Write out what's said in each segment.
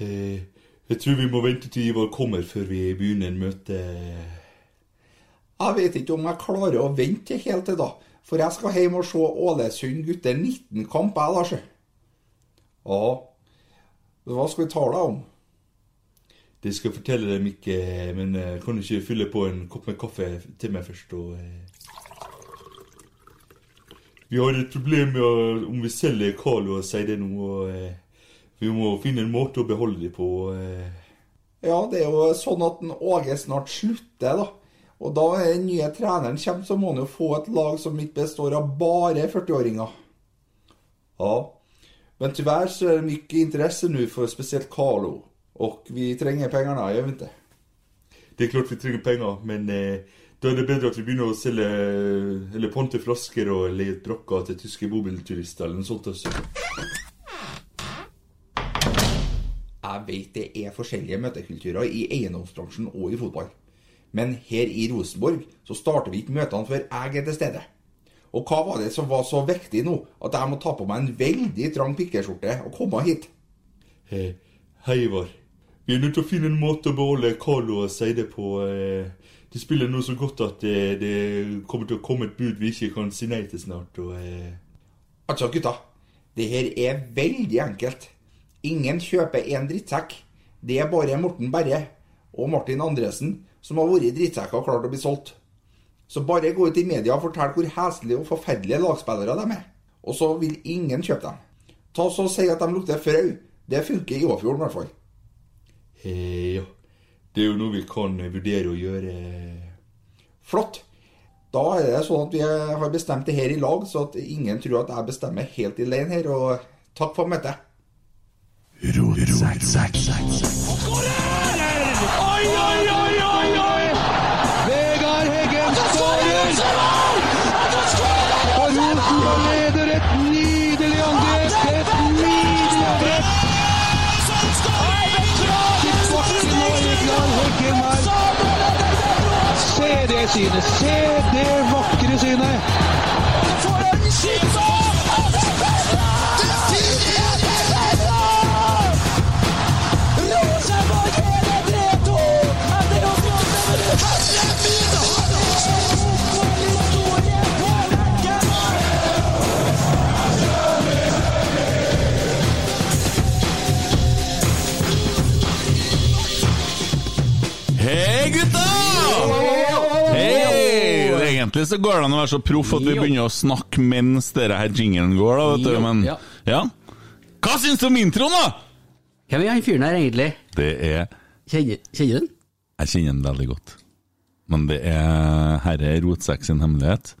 Jeg tror vi må vente til Ivar kommer før vi begynner møtet. Jeg vet ikke om jeg klarer å vente helt til da, for jeg skal hjem og se Ålesund gutter 19-kamp, jeg, Lars. Ja, hva skal vi tale om? Det skal jeg fortelle dem ikke, men eh, kan du ikke fylle på en kopp med kaffe til meg først? Og, eh. Vi har et problem med om vi selger Carlo og sier det nå. Og, eh, vi må finne en måte å beholde dem på. Eh. Ja, det er jo sånn at den Åge snart slutter, da. Og da den nye treneren kommer, så må han jo få et lag som ikke består av bare 40-åringer. Ja, men tyvärr så er det mye interesse nå for spesielt Carlo. Og vi trenger pengarna, gjør vi ikke? Det er klart vi trenger penger, men eh, da er det bedre at vi begynner å selge Eller ponte flasker og leie brokker til tyske bobilturister eller noe sånt. Også. Jeg vet det er forskjellige møtekulturer i eiendomsbransjen og i fotball. Men her i Rosenborg så starter vi ikke møtene før jeg er til stede. Og hva var det som var så viktig nå, at jeg må ta på meg en veldig trang pikkeskjorte og komme hit? Eh, Hei, Ivar. Vi er nødt til å finne en måte å beholde Carlo og Seide på. eh. De spiller nå så godt at det, det kommer til å komme et bud vi ikke kan si nei til snart. Og, eh. Altså, gutta. Det her er veldig enkelt. Ingen kjøper en drittsekk. Det er bare Morten Berre og Martin Andresen som har vært drittsekker og klart å bli solgt. Så bare gå ut i media og fortell hvor heslige og forferdelige lagspillere de er. Og så vil ingen kjøpe dem. Ta så og Si at de lukter frø. Det funker i Åfjorden i hvert fall. Hei, ja. Det er jo noe vi kan eh, vurdere å gjøre. Flott. Da er det sånn at vi har bestemt det her i lag, så at ingen tror at jeg bestemmer helt alene her. Og takk for møtet. Oi, oi, oi! Se det Egentlig så går det an å være så proff at vi begynner å snakke mens dere her jinglen går, da, vet du, men ja. ja. Hva syns du om introen, da? Hvem er han fyren her egentlig? Det er Kjenner, du den? Jeg kjenner den veldig godt. Men det er Herre er Rotsekk sin hemmelighet.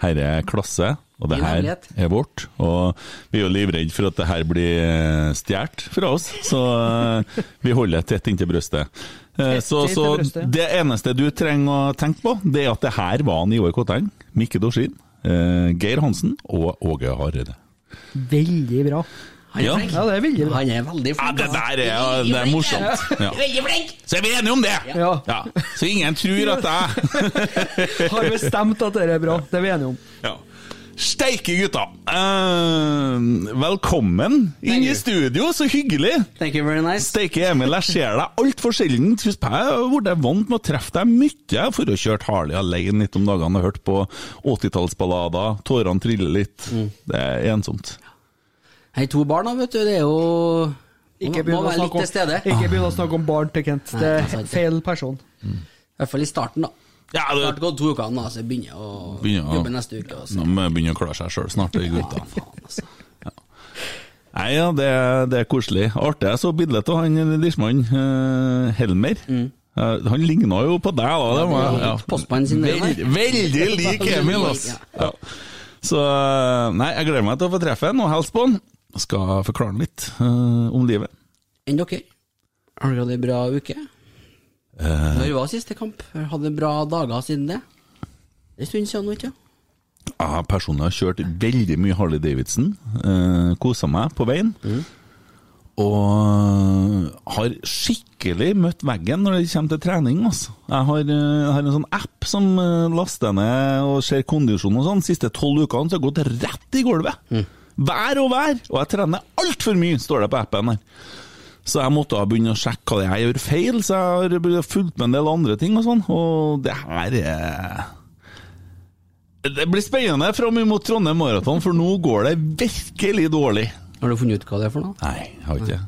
Herre er klasse, og det her er vårt. Og vi er jo livredde for at det her blir stjålet fra oss, så eh, vi holder tett inntil brystet. Eh, Så, så det eneste du trenger å tenke på, det er at det her var han Ivar Kotteng, Mikke Dorsin, eh, Geir Hansen og Åge Hareide. Veldig bra. Han er Ja. Ja, det er veldig bra. Han er veldig Ja, det altså. der er, det er morsomt. Ja. Veldig flink! Så er vi enige om det! Ja. Ja. Så ingen tror at jeg Har bestemt at det er bra. Det er vi enige om. ja. Steike gutta! Uh, velkommen inn i studio, så hyggelig! Thank you very nice. Steike Emil, jeg ser deg altfor sjelden. Jeg har blitt vant med å treffe deg mye for å ha kjørt Harley alene litt om dagene og hørt på 80-tallsballader, tårene triller litt. Mm. Det er ensomt. Hei, to barn da, vet du. Det er jo Ikke begynn å være litt snakke til stede. om, ikke begynn å snakke om barn til Kent. Det er feil person. I hvert fall i starten, da. Ja, Snart har gått to uker nå, så jeg begynner å Begynner jobbe neste uke. Også. Nå må jeg begynne å klare seg sjøl snart, de gutta. Faen, altså. Nei, ja, det, det er koselig. Artig. Jeg så bildet av han Dishman, uh, Helmer. Eh, han ligna jo på deg, da. Det var, det er postmannen sin, det Veld, veldig lik Emil, altså. Ja. Ja. Så eh, Nei, jeg gleder meg til å få treffe han og hilse på han. Skal forklare han litt uh, om livet. Enn dere? Har dere hatt ei bra uke? Eh. Når var siste kamp? Hadde bra dager siden det? Det er en stund siden nå, ikke Jeg personlig har kjørt veldig mye Harley Davidson. Uh, Kosa meg på veien. Og har skikkelig møtt veggen når det kommer til trening. Altså. Jeg har, eh, jeg har en sånn app som eh, laster ned og ser kondisjon og sånn. De siste tolv ukene så har jeg gått rett i gulvet. Vær og vær! Og jeg trener altfor mye, står det på appen her. Så jeg måtte ha begynne å sjekke hva jeg gjør feil, så jeg har fulgt med en del andre ting og sånn. Og det her er Det blir spennende fram imot Trondheim Maraton, for nå går det virkelig dårlig. Har du funnet ut hva det er for noe? Nei, jeg har ikke det.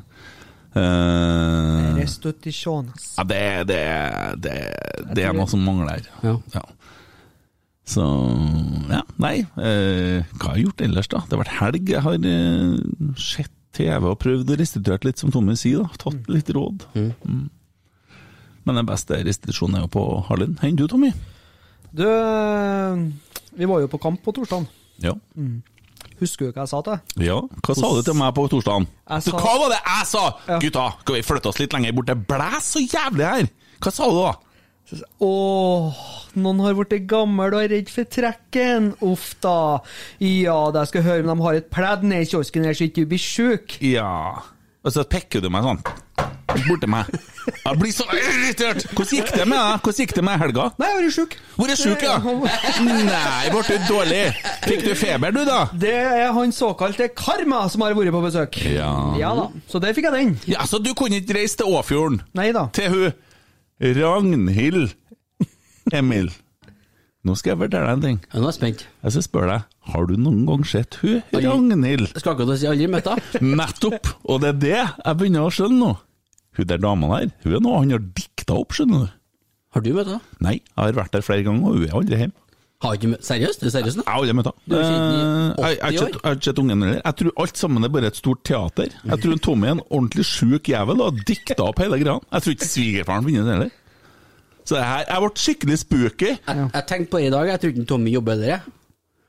Eh, Restitusjones. ja, det, det, det, det er noe som mangler her. Ja. Så ja, nei. Uh, hva har jeg gjort ellers, da? Det har vært helg. Jeg har uh, sett TV og prøvd å restituere litt, som Tommy sier. da Tatt litt råd. Mm. Men den beste restitusjonen er jo på Harlin. Enn du, Tommy? Du, eh, vi var jo på kamp på torsdag. Ja. Husker du hva jeg sa til deg? Ja, hva sa du til meg på torsdagen? Sa- hva var det jeg sa? Ja. Gutta, skal vi flytte oss litt lenger bort? Det blæs så jævlig her! Hva sa du da? Så Åh, noen har blitt gammel og er redd for trekken. Uff da. Ja, da skal jeg høre om de har et pledd ned i kiosken her så ikke du blir sjuk. Ja Og så pekker du meg sånn. Borti meg. Jeg blir så irritert! Hvordan gikk det med deg? Hvordan gikk det med helga? Nei, jeg var sjuk. Vært sjuk, ja? Nei, ble du dårlig? Fikk du feber, du, da? Det er han såkalte Karma som har vært på besøk. Ja. Ja da, så der fikk jeg den. Ja, Så du kunne ikke reise til Åfjorden? Nei da. Til hun Ragnhild Emil. Nå skal jeg fortelle deg en ting. Ja, nå er jeg spent. Jeg skal spørre deg, har du noen gang sett hun Ragnhild? Skal du si aldri møtt henne. Nettopp! Og det er det jeg begynner å skjønne nå. Hun der dama der, hun er noe han har dikta opp, skjønner du. Har du møtt henne? Nei, jeg har vært der flere ganger, og hun er aldri hjemme. Har ikke møtt Seriøst? Er du seriøs nå? Jeg har aldri møtt henne. Eh, Jeg har ikke sett- ungen heller. Jeg tror alt sammen er bare et stort teater. Jeg tror Tommy er en ordentlig sjuk jævel og har dikta opp hele greia. Jeg tror ikke svigerfaren finnes heller. Så det her, jeg ble skikkelig spooky. Jeg, jeg tenkte på det i dag, jeg tror ikke Tommy jobber heller, jeg.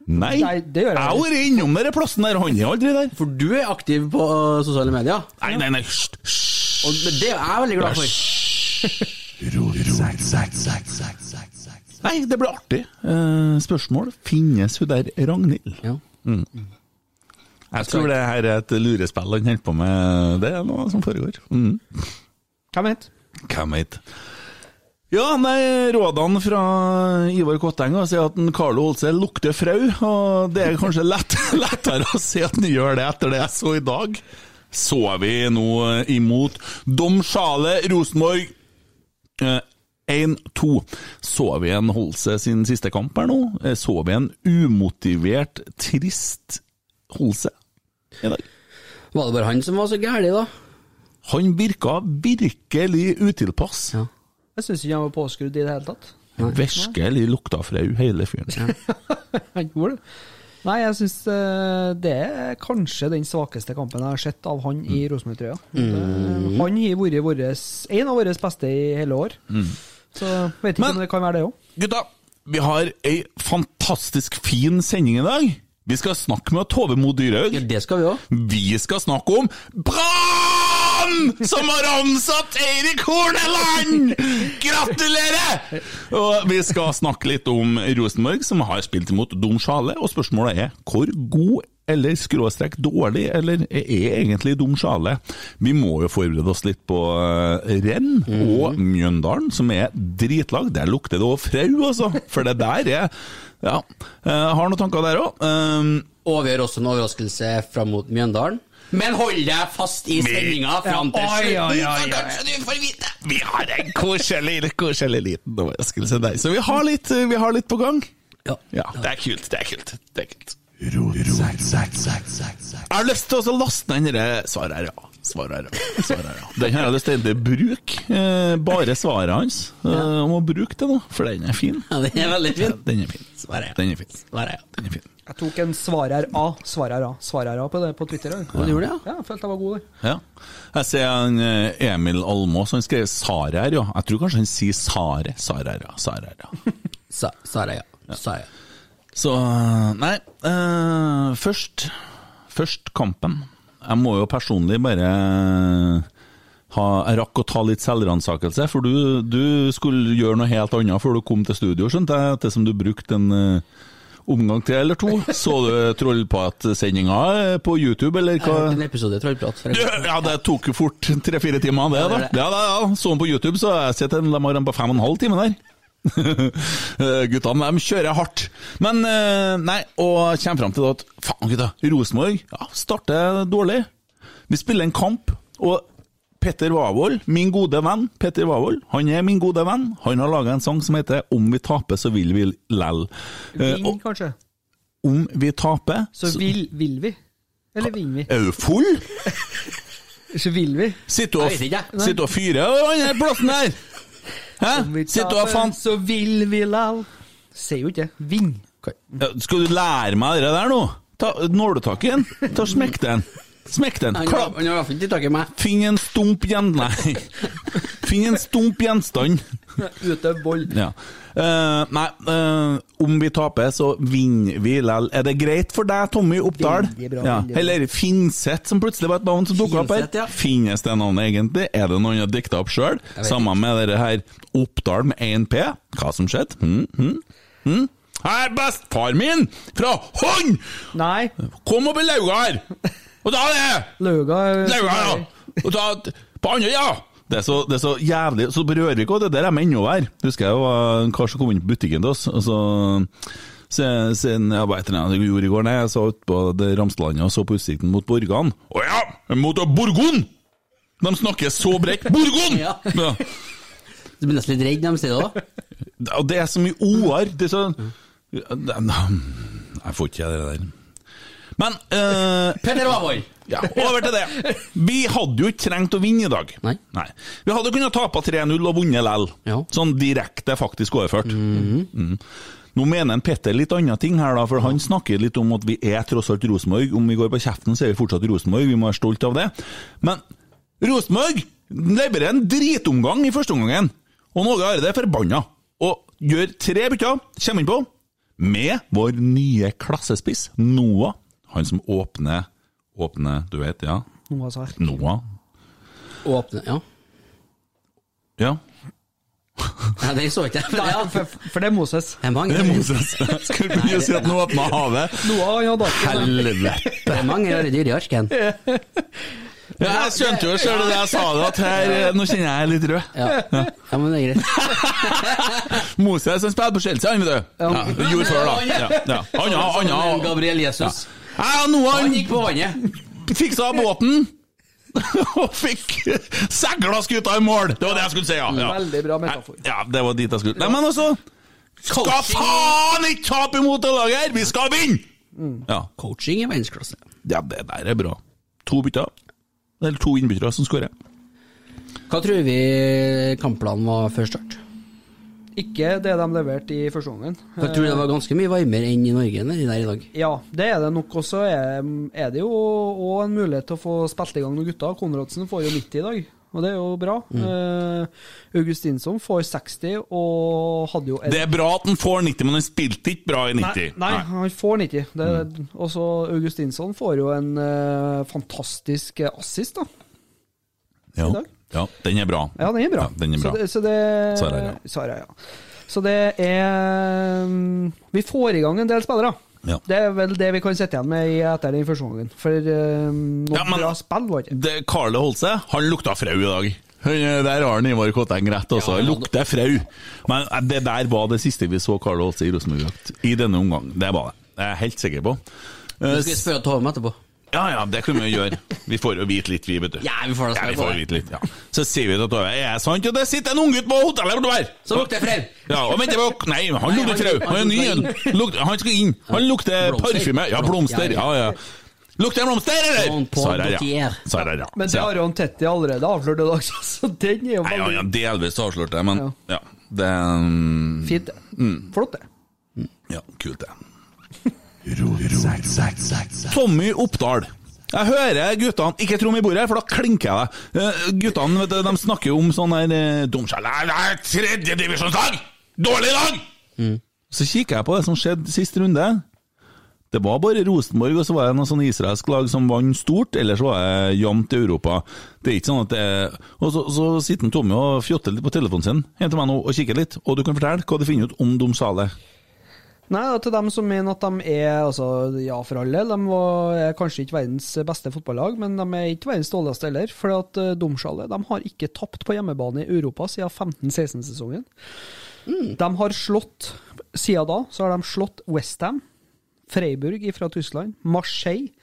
Nei, Nei, det gjør jeg har vært innom den plassen der, han er aldri der. For du er aktiv på uh, sosiale medier. Nei, nei, nei, hysj. Og det er jeg veldig glad for. Nei, det ble artig. Eh, spørsmål. Finnes hun der Ragnhild? Ja. Jeg tror det her er et lurespill han holder på med. Det er noe som foregår. Mm. Hvem vet? Hvem vet? Ja, nei, rådene fra Ivar Kotteng sier at en Carlo Holse lukter frau, og det er kanskje lett, lettere å si at han gjør det etter det jeg så i dag. Så vi nå imot Domsjale Rosenborg. Eh, 1-2. Så vi en Holse sin siste kamp her nå? Eh, Så vi en umotivert, trist Holse i dag? Var det bare han som var så gæren, da? Han virka virkelig utilpass. Ja. Jeg syns ikke han var påskrudd i det hele tatt. Virkelig lukta frau, hele fyren. Han gjorde det. Nei, jeg syns det er kanskje den svakeste kampen jeg har sett av han i Rosenborg-trøya. Mm. Han har vært en av våre beste i hele år. Så vet ikke Men- om det kan være det òg. Gutta, vi har ei fantastisk fin sending i dag. Vi skal snakke med Tove Mo Dyrhaug. Ja, det skal vi òg. Vi skal snakke om Brann! som har ansatt Eirik Horneland! Gratulerer! Og vi skal snakke litt om Rosenborg, som har spilt imot Dom Sjale. Og spørsmålet er hvor god eller skråstrek dårlig, eller er egentlig dum Sjale? Vi må jo forberede oss litt på eh, renn og Mjøndalen, som er dritlag. Der lukter det òg frau, altså. For det der er Ja. Eh, har noen tanker der òg. Og vi har også en overraskelse fram mot Mjøndalen. Men hold deg fast i sendinga fram til slutten, oi, oi, så kanskje du får vite! Vi har en koselig, koselig liten overraskelse der. Så vi har litt, vi har litt på gang. Ja. Ja, det er kult. Det er kult. Det er kult. Jeg har lyst til å laste ned den Svaret her, ja. Svaret her, ja. Svaret her, ja. Den har jeg lyst til å bruke. Eh, bare svaret hans. Eh, Jeg må bruke det nå, for den er fin. Ja, den er veldig fin. Den er fin. Svaret, ja. Den er fin. Svaret, ja. Den er fin. Jeg tok en svarer A, svarer A, svarer A på det på Twitter. Ja, du gjorde det, ja? Ja, jeg følte jeg var god der. Ja. Jeg ser en eh, Emil Almås, han skrev Sare her, ja. Jeg tror kanskje han sier Sare. Sare ja. Sare ja. Sa, Sarer, ja. Sarer, ja. Så Nei, uh, først Først kampen. Jeg må jo personlig bare ha, Jeg rakk å ta litt selvransakelse, for du, du skulle gjøre noe helt annet før du kom til studio, skjønte jeg, ettersom du brukte en uh, omgang til eller to. Så du Trollprat-sendinga på YouTube, eller Jeg hørte hva? en episode Trollprat. Ja, det tok jo fort tre-fire timer, det. Ja, da. Ja, da, ja. Så den på YouTube, så jeg sett en, de har den på fem og en halv time der. Eh, Guttene de kjører hardt. Men eh, nei, og kommer fram til at faen, gutta, Rosenborg ja, starter dårlig. Vi spiller en kamp, og Petter Wavold, min gode venn, Petter Wavold, han er min gode venn. Han har laga en sang som heter 'Om vi taper, så vil vi lell'. Vinn, Ving, kanskje. om vi taper Så vil, vil vi? Eller vinner vi? Er du full? Så vil vi. Sitter du og, vet og fyrer den plassen der? Hæ? Sitter du og faen Så vil vi lell. Sier jo ikke det. Ving. Ja, Skal du lære meg det der nå? Ta nåletak i den. Ta Smekk den. Smekk den. Han har Klapp. han har i hvert fall ikke tak i meg. Finn en stump gjen... Nei. Finn en stump gjenstand. Utøv vold. Ja. Uh, nei, uh, om vi taper, så vinner vi lell. Er det greit for deg, Tommy Oppdal? Bra, Ja. Eller Finseth, som plutselig var et navn som dukka opp her. Ja. Finnes det navnet egentlig? Er det noen har dikta opp sjøl? Samme med dette her Oppdal med 1P. Hva som skjedde? Hm, hm, hm? Her, bestefar min fra Hånd! Nei. Kom opp i lauga her! Og ta det! Lauga Lauga, ja! Og ta på andre, ja! Det er, så, det er så jævlig Så på Rørvik òg, det der er med ennå her. Husker jeg det var en kar som kom inn på butikken til oss, og så Siden jeg vet ikke hva jeg gjorde i går, nei, jeg så utpå Ramslandet og så på utsikten mot Borgan. Å ja! Mot Borgon! De snakker så bredt. Borgon! Ja. Ja. Du blir nesten litt redd når de sier det òg. Det er så mye OR. Det er Sånn... Jeg får ikke det der. Men uh, Petter Wavold! Ja, over til det. Vi hadde jo ikke trengt å vinne i dag. Nei. Vi hadde kunnet tape 3-0 og vunnet lell. Ja. Sånn direkte faktisk overført. Mm. Nå mener Petter litt andre ting her, da, for han snakker litt om at vi er tross alt Rosenborg. Om vi går på kjeften, så er vi fortsatt Rosenborg, vi må være stolt av det. Men Rosenborg leverer en dritomgang i første omgangen, og Norge Hareide er forbanna. Og gjør tre bytter, kommer innpå, med vår nye klassespiss, Noah. Han som åpner Åpner, du vet, ja. Noahs ark. Noah. Åpne Ja. Ja. Nei, den så ikke jeg. Ja. For, for det er Moses. Det er mange, Det er Moses. Skulle begynne å si at nå åpna havet. Noah ja, da. Helvete. det er mange rare dyr i arken. Ja, jeg skjønte jo sjøl da jeg sa det, at her Nå kjenner jeg litt rød. Ja. ja, men det er greit. Moses han spiller på Chelsea, han, vet du. Ja, det gjorde før, da. Ja, ja. Han har- Gabriel Jesus. Ja, Noah Han han gikk på vannet. fiksa båten. Og fikk segla skuta i mål! Det var det jeg skulle si, ja. ja. Veldig bra metafor. Ja, det var dit jeg skulle. Nei, men altså Skal faen ikke tape imot det laget her! Vi skal vinne! Ja. Coaching i verdensklasse. ja, det der er bra. To bytter. Eller to innbyttere som skårer. Hva tror vi kampplanen var før start? Ikke det de leverte i første omgang. Jeg tror det var ganske mye varmere enn i Norge enn de der i dag. Ja, det er det nok. Og så er, er det jo òg en mulighet til å få spilt i gang noen gutter. Konradsen får jo 90 i dag, og det er jo bra. Eh, Augustinsson får 60, og hadde jo en- Det er bra at han får 90, men han spilte ikke bra i 90. Nei, nei, han får 90. Det, Og så Augustinsson får jo en uh, fantastisk assist, da. Ja. i dag. Ja, den er bra. Ja, den er bra. Ja, den er bra. Så det, så det Sara, ja. Sara, ja. Så det er mm, Vi får i gang en del spillere. Ja. Det er vel det vi kan sitte igjen med i- etter den første gangen. For uh, noen Ja, men- bra spill var det Karle Holse, han lukta frau i dag. Han- Der har han Ivar Kotteng rett altså. Ja, Lukter frau. Men eh, det der var det siste vi så Karle Holse i Rosenborg i denne omgang. Det var det. Det er jeg helt sikker på. Eh, Du skal spørre Tom etterpå. Ja, ja, det kan vi jo gjøre. Vi får jo vite litt, vi, vet du. Ja, vi får Ja, vi får det. vite litt, ja. Så sier vi til Tove Er det sant at det sitter en unggutt på hotellet bortover? Så lukter frau. Ja, og venter på Nei, han Nei, lukter han- frau. Han er ny. Han lukter- Han skal inn. Han lukter Blomster. parfyme. Ja, blomster. Ja, ja. Lukter det blomster, eller? Sara, ja. Sara, ja. Men det har jo han Tetti allerede avslørt i dag, så den er jo Nei, ja, ja, delvis avslørt det, men Ja. ja. Det mm, fint. det. Flott, det. Ja, kult det. Tommy Oppdal. Jeg hører guttene Ikke tro vi i bordet, for da klinker jeg deg. Eh, Guttene vet du, de snakker jo om sånn her eh, Domskjell Det er tredjedivisjonslag! Dårlig lag! Så kikker jeg på det som skjedde sist runde. Det var bare Rosenborg, og så var det noe sånn israelsk lag som vant stort, ellers var det jevnt i Europa. Det er ikke sånn at det er Og så, så sitter Tommy og fjotter litt på telefonen sin, henter meg nå og kikker litt, og du kan fortelle hva du finner ut om Domsale. Nei, til dem som mener at de er altså, ja for alle, de var, er kanskje ikke verdens beste fotballag, men de er ikke verdens dårligste heller. For at uh, Domsjalet de har ikke tapt på hjemmebane i Europa siden 15-16-sesongen. De har slått Siden da så har de slått Westham, Freiburg fra Tyskland, Marseille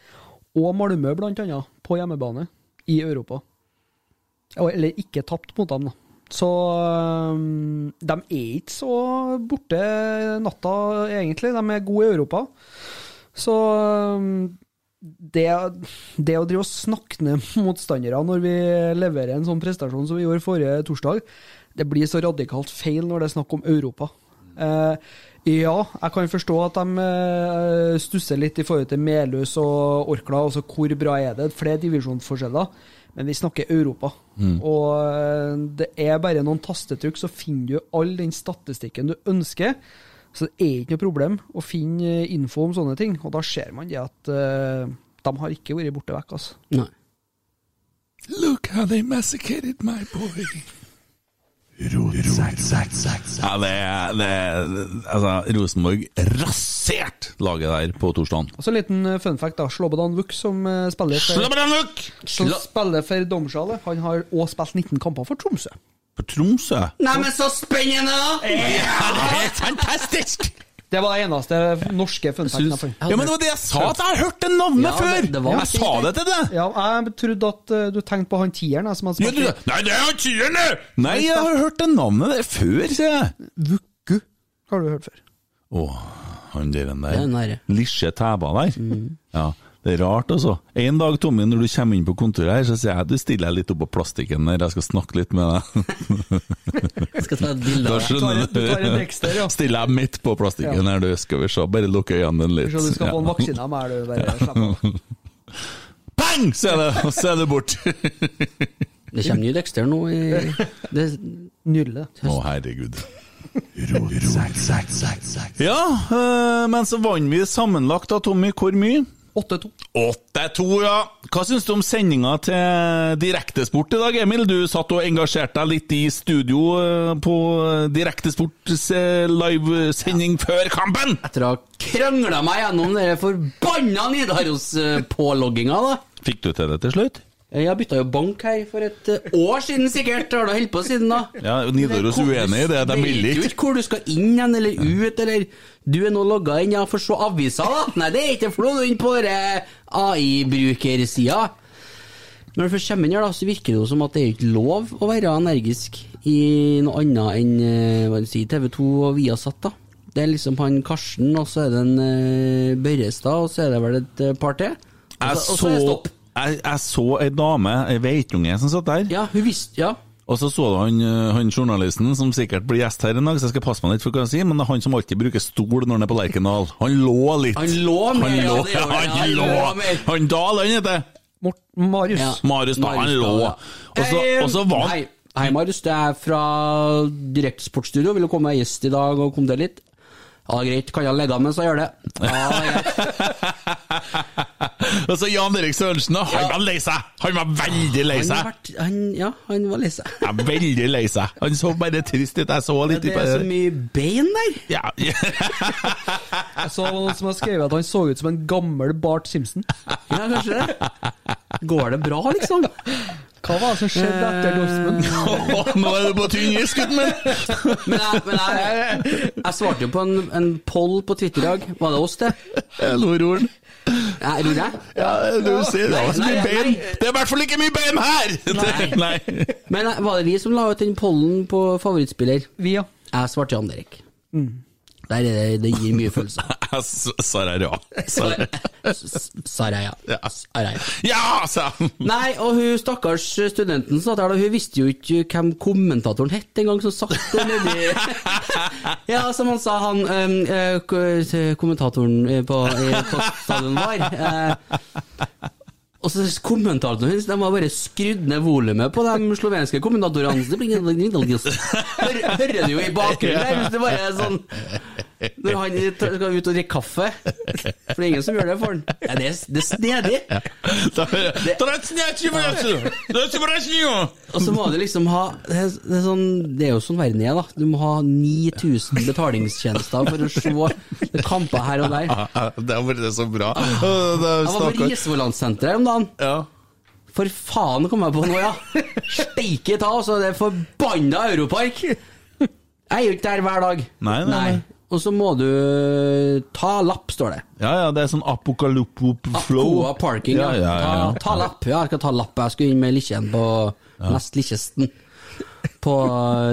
og Malmö annet på hjemmebane i Europa. Eller ikke tapt mot dem, da. Så de er ikke så borte natta, egentlig. De er gode i Europa. Så det, det å drive og snakke ned motstandere når vi leverer en sånn prestasjon som vi gjorde forrige torsdag, det blir så radikalt feil når det er snakk om Europa. Eh, ja, jeg kan forstå at de eh, stusser litt i forhold til Melhus og Orkla. Altså hvor bra er det? Flere divisjonsforskjeller. Men vi snakker Europa. Og eh, det er bare noen tastetrykk, så finner du all den statistikken du ønsker. Så det er ikke noe problem å finne eh, info om sånne ting. Og da ser man det at uh, de har ikke vært borte vekk, altså. Nei. Look how they massacred my boy. Ja, det er, det Altså, Rosenborg rasert laget der på torsdagen. Og så en liten eh, fun fact, da. Slobodan Vuk, som eh, spiller for, som spiller for Domsjale, han har òg spilt 19 kamper for Tromsø. For Tromsø? Nei, men så spennende! Ja, det er fantastisk! Det var det eneste norske funfacten jeg fant. Ja, men det var det jeg sa, at jeg har hørt det navnet Ja, før! det- det var jeg sa det til deg! Ja, jeg trodde at eh, du tenkte på han tieren som hadde Ja, du, nei, det er han tieren, det! Nei, jeg har hørt det navnet der før, sier jeg. Vuku Har du hørt før? Å, han der Det er der. Lisje Tæba der. Ja, det er rart, altså. En dag, Tommy, når du kommer inn på kontoret her, så sier jeg du stiller jeg litt opp på plastikken der, jeg skal snakke litt med deg. Jeg skal ta et bilde av deg. Du tar en Dexter, ja. Stiller jeg midt på plastikken her, du. Skal vi se, bare lukke øynene dine litt. Du skal få en vaksine av meg, du bare slapp Bang! Så er det, så er det bort. Det kommer ny Dexter nå i det, Nydelig. Å, herregud. Ja, øh, men så vant vi sammenlagt da, Tommy. Hvor mye? 8-2. 8-2, ja. Hva syns du om sendinga til Direktesport i dag, Emil? Du satt og engasjerte deg litt i studio øh, på Direktesports livesending livesending før kampen. Etter å ha krangla meg gjennom den forbanna Nidaros-pålogginga, da. Fikk du til det til slutt? Jeg bytta jo bank her for et eh, år siden sikkert. Har du holdt på siden da? Ja, Nidaros uenig i det. De vil Vet jo ikke. ikke hvor du skal inn hen, eller ut, eller Du er nå logga inn, ja, for se avisa, da. Nei, det er ikke noe inn på AI-brukersida. Når du først kommer inn her, da, så virker det jo som at det er ikke lov å være energisk i noe annet enn eh, hva si, TV2 og Viasat, da. Det er liksom han Karsten, og så er det en Børrestad, og så er det vel et eh, par til. Jeg så- det jeg, jeg så ei dame, ei veitunge, som satt der. Ja, hun visste Ja. Og så så du han, øh, han journalisten som sikkert blir gjest her en dag, så jeg skal passe meg litt for hva jeg sier, men det er han som alltid bruker stol når han er på Lerkendal. Han lå litt. Han lå med, han ja, lå, det gjorde han. han Han lå. lå. Han Dahl, han heter Marius. Ja. Marius da, han lå. Ja. Og så, Eh, var han Hei, hei Marius, det er fra Direktesportstudio. Vil du komme med gjest i dag og komme til litt? Ja, greit. Kan jeg legge av mens jeg gjør det? Ja, greit. Og så Jan Erik Sørensen. Han var lei seg! Han var veldig lei seg! ja, han var lei seg. Ja, veldig lei seg. Han så bare trist ut. Jeg så litt Det er så mye bein der. ja. Jeg så noen som har skrevet at han så ut som en gammel Bart Simpson. Ja, kanskje det. Går det bra, liksom? Hva var det som skjedde etter Dortmund? Nå er du på tynn is, gutten min! Men jeg, men jeg, jeg svarte jo på en, en poll på Twitter i dag. Var det oss, det? Lororen. Ja, Ror jeg? Ja, du sier det var så mye bein. Det er i hvert fall ikke mye bein her! Nei. Nei. Men eh, var det vi som la ut den pollen på favorittspiller? Vi, ja. Jeg svarte Jan Erik. Der er det, det gir mye følelser. Saraya. Saraya. Saraya. Ja. Saraya. Ja, sa han! Nei, og hun stakkars studenten satt der, hun visste jo ikke hvem kommentatoren het engang, som satt der nedi Ja, som han sa, han øh, kommentatoren øh, på, på stadion var. eh, og så kommentatorene hennes, de har bare skrudd ned volumet på de slovenske kommentatorene. Det blir Hør, hører du jo i bakgrunnen der, hvis det bare er sånn Når han skal ut og drikke kaffe. For det er ingen som gjør det for han. Ja, det, er, det er snedig. Og så må du liksom ha det er, det, er sånn, det er jo sånn verden er, da. Du må ha 9000 betalingstjenester for å se kamper her og der. Det har vært så bra. Jeg var på Risvollandsenteret om dagen. Ja. For faen kom jeg på nå, ja! Steike ta, altså! Det er forbanna Europark! Jeg er jo ikke der hver dag. Nei, nei, nei. Og så må du ta lapp, står det. Ja, ja, det er sånn apokalopo-flow. Apoa parking, ja. Ja, ja, ja. Ta, ta lapp. Ja, jeg skal ta lapp. Jeg skulle inn med Likkjen på nest Likkjesten. På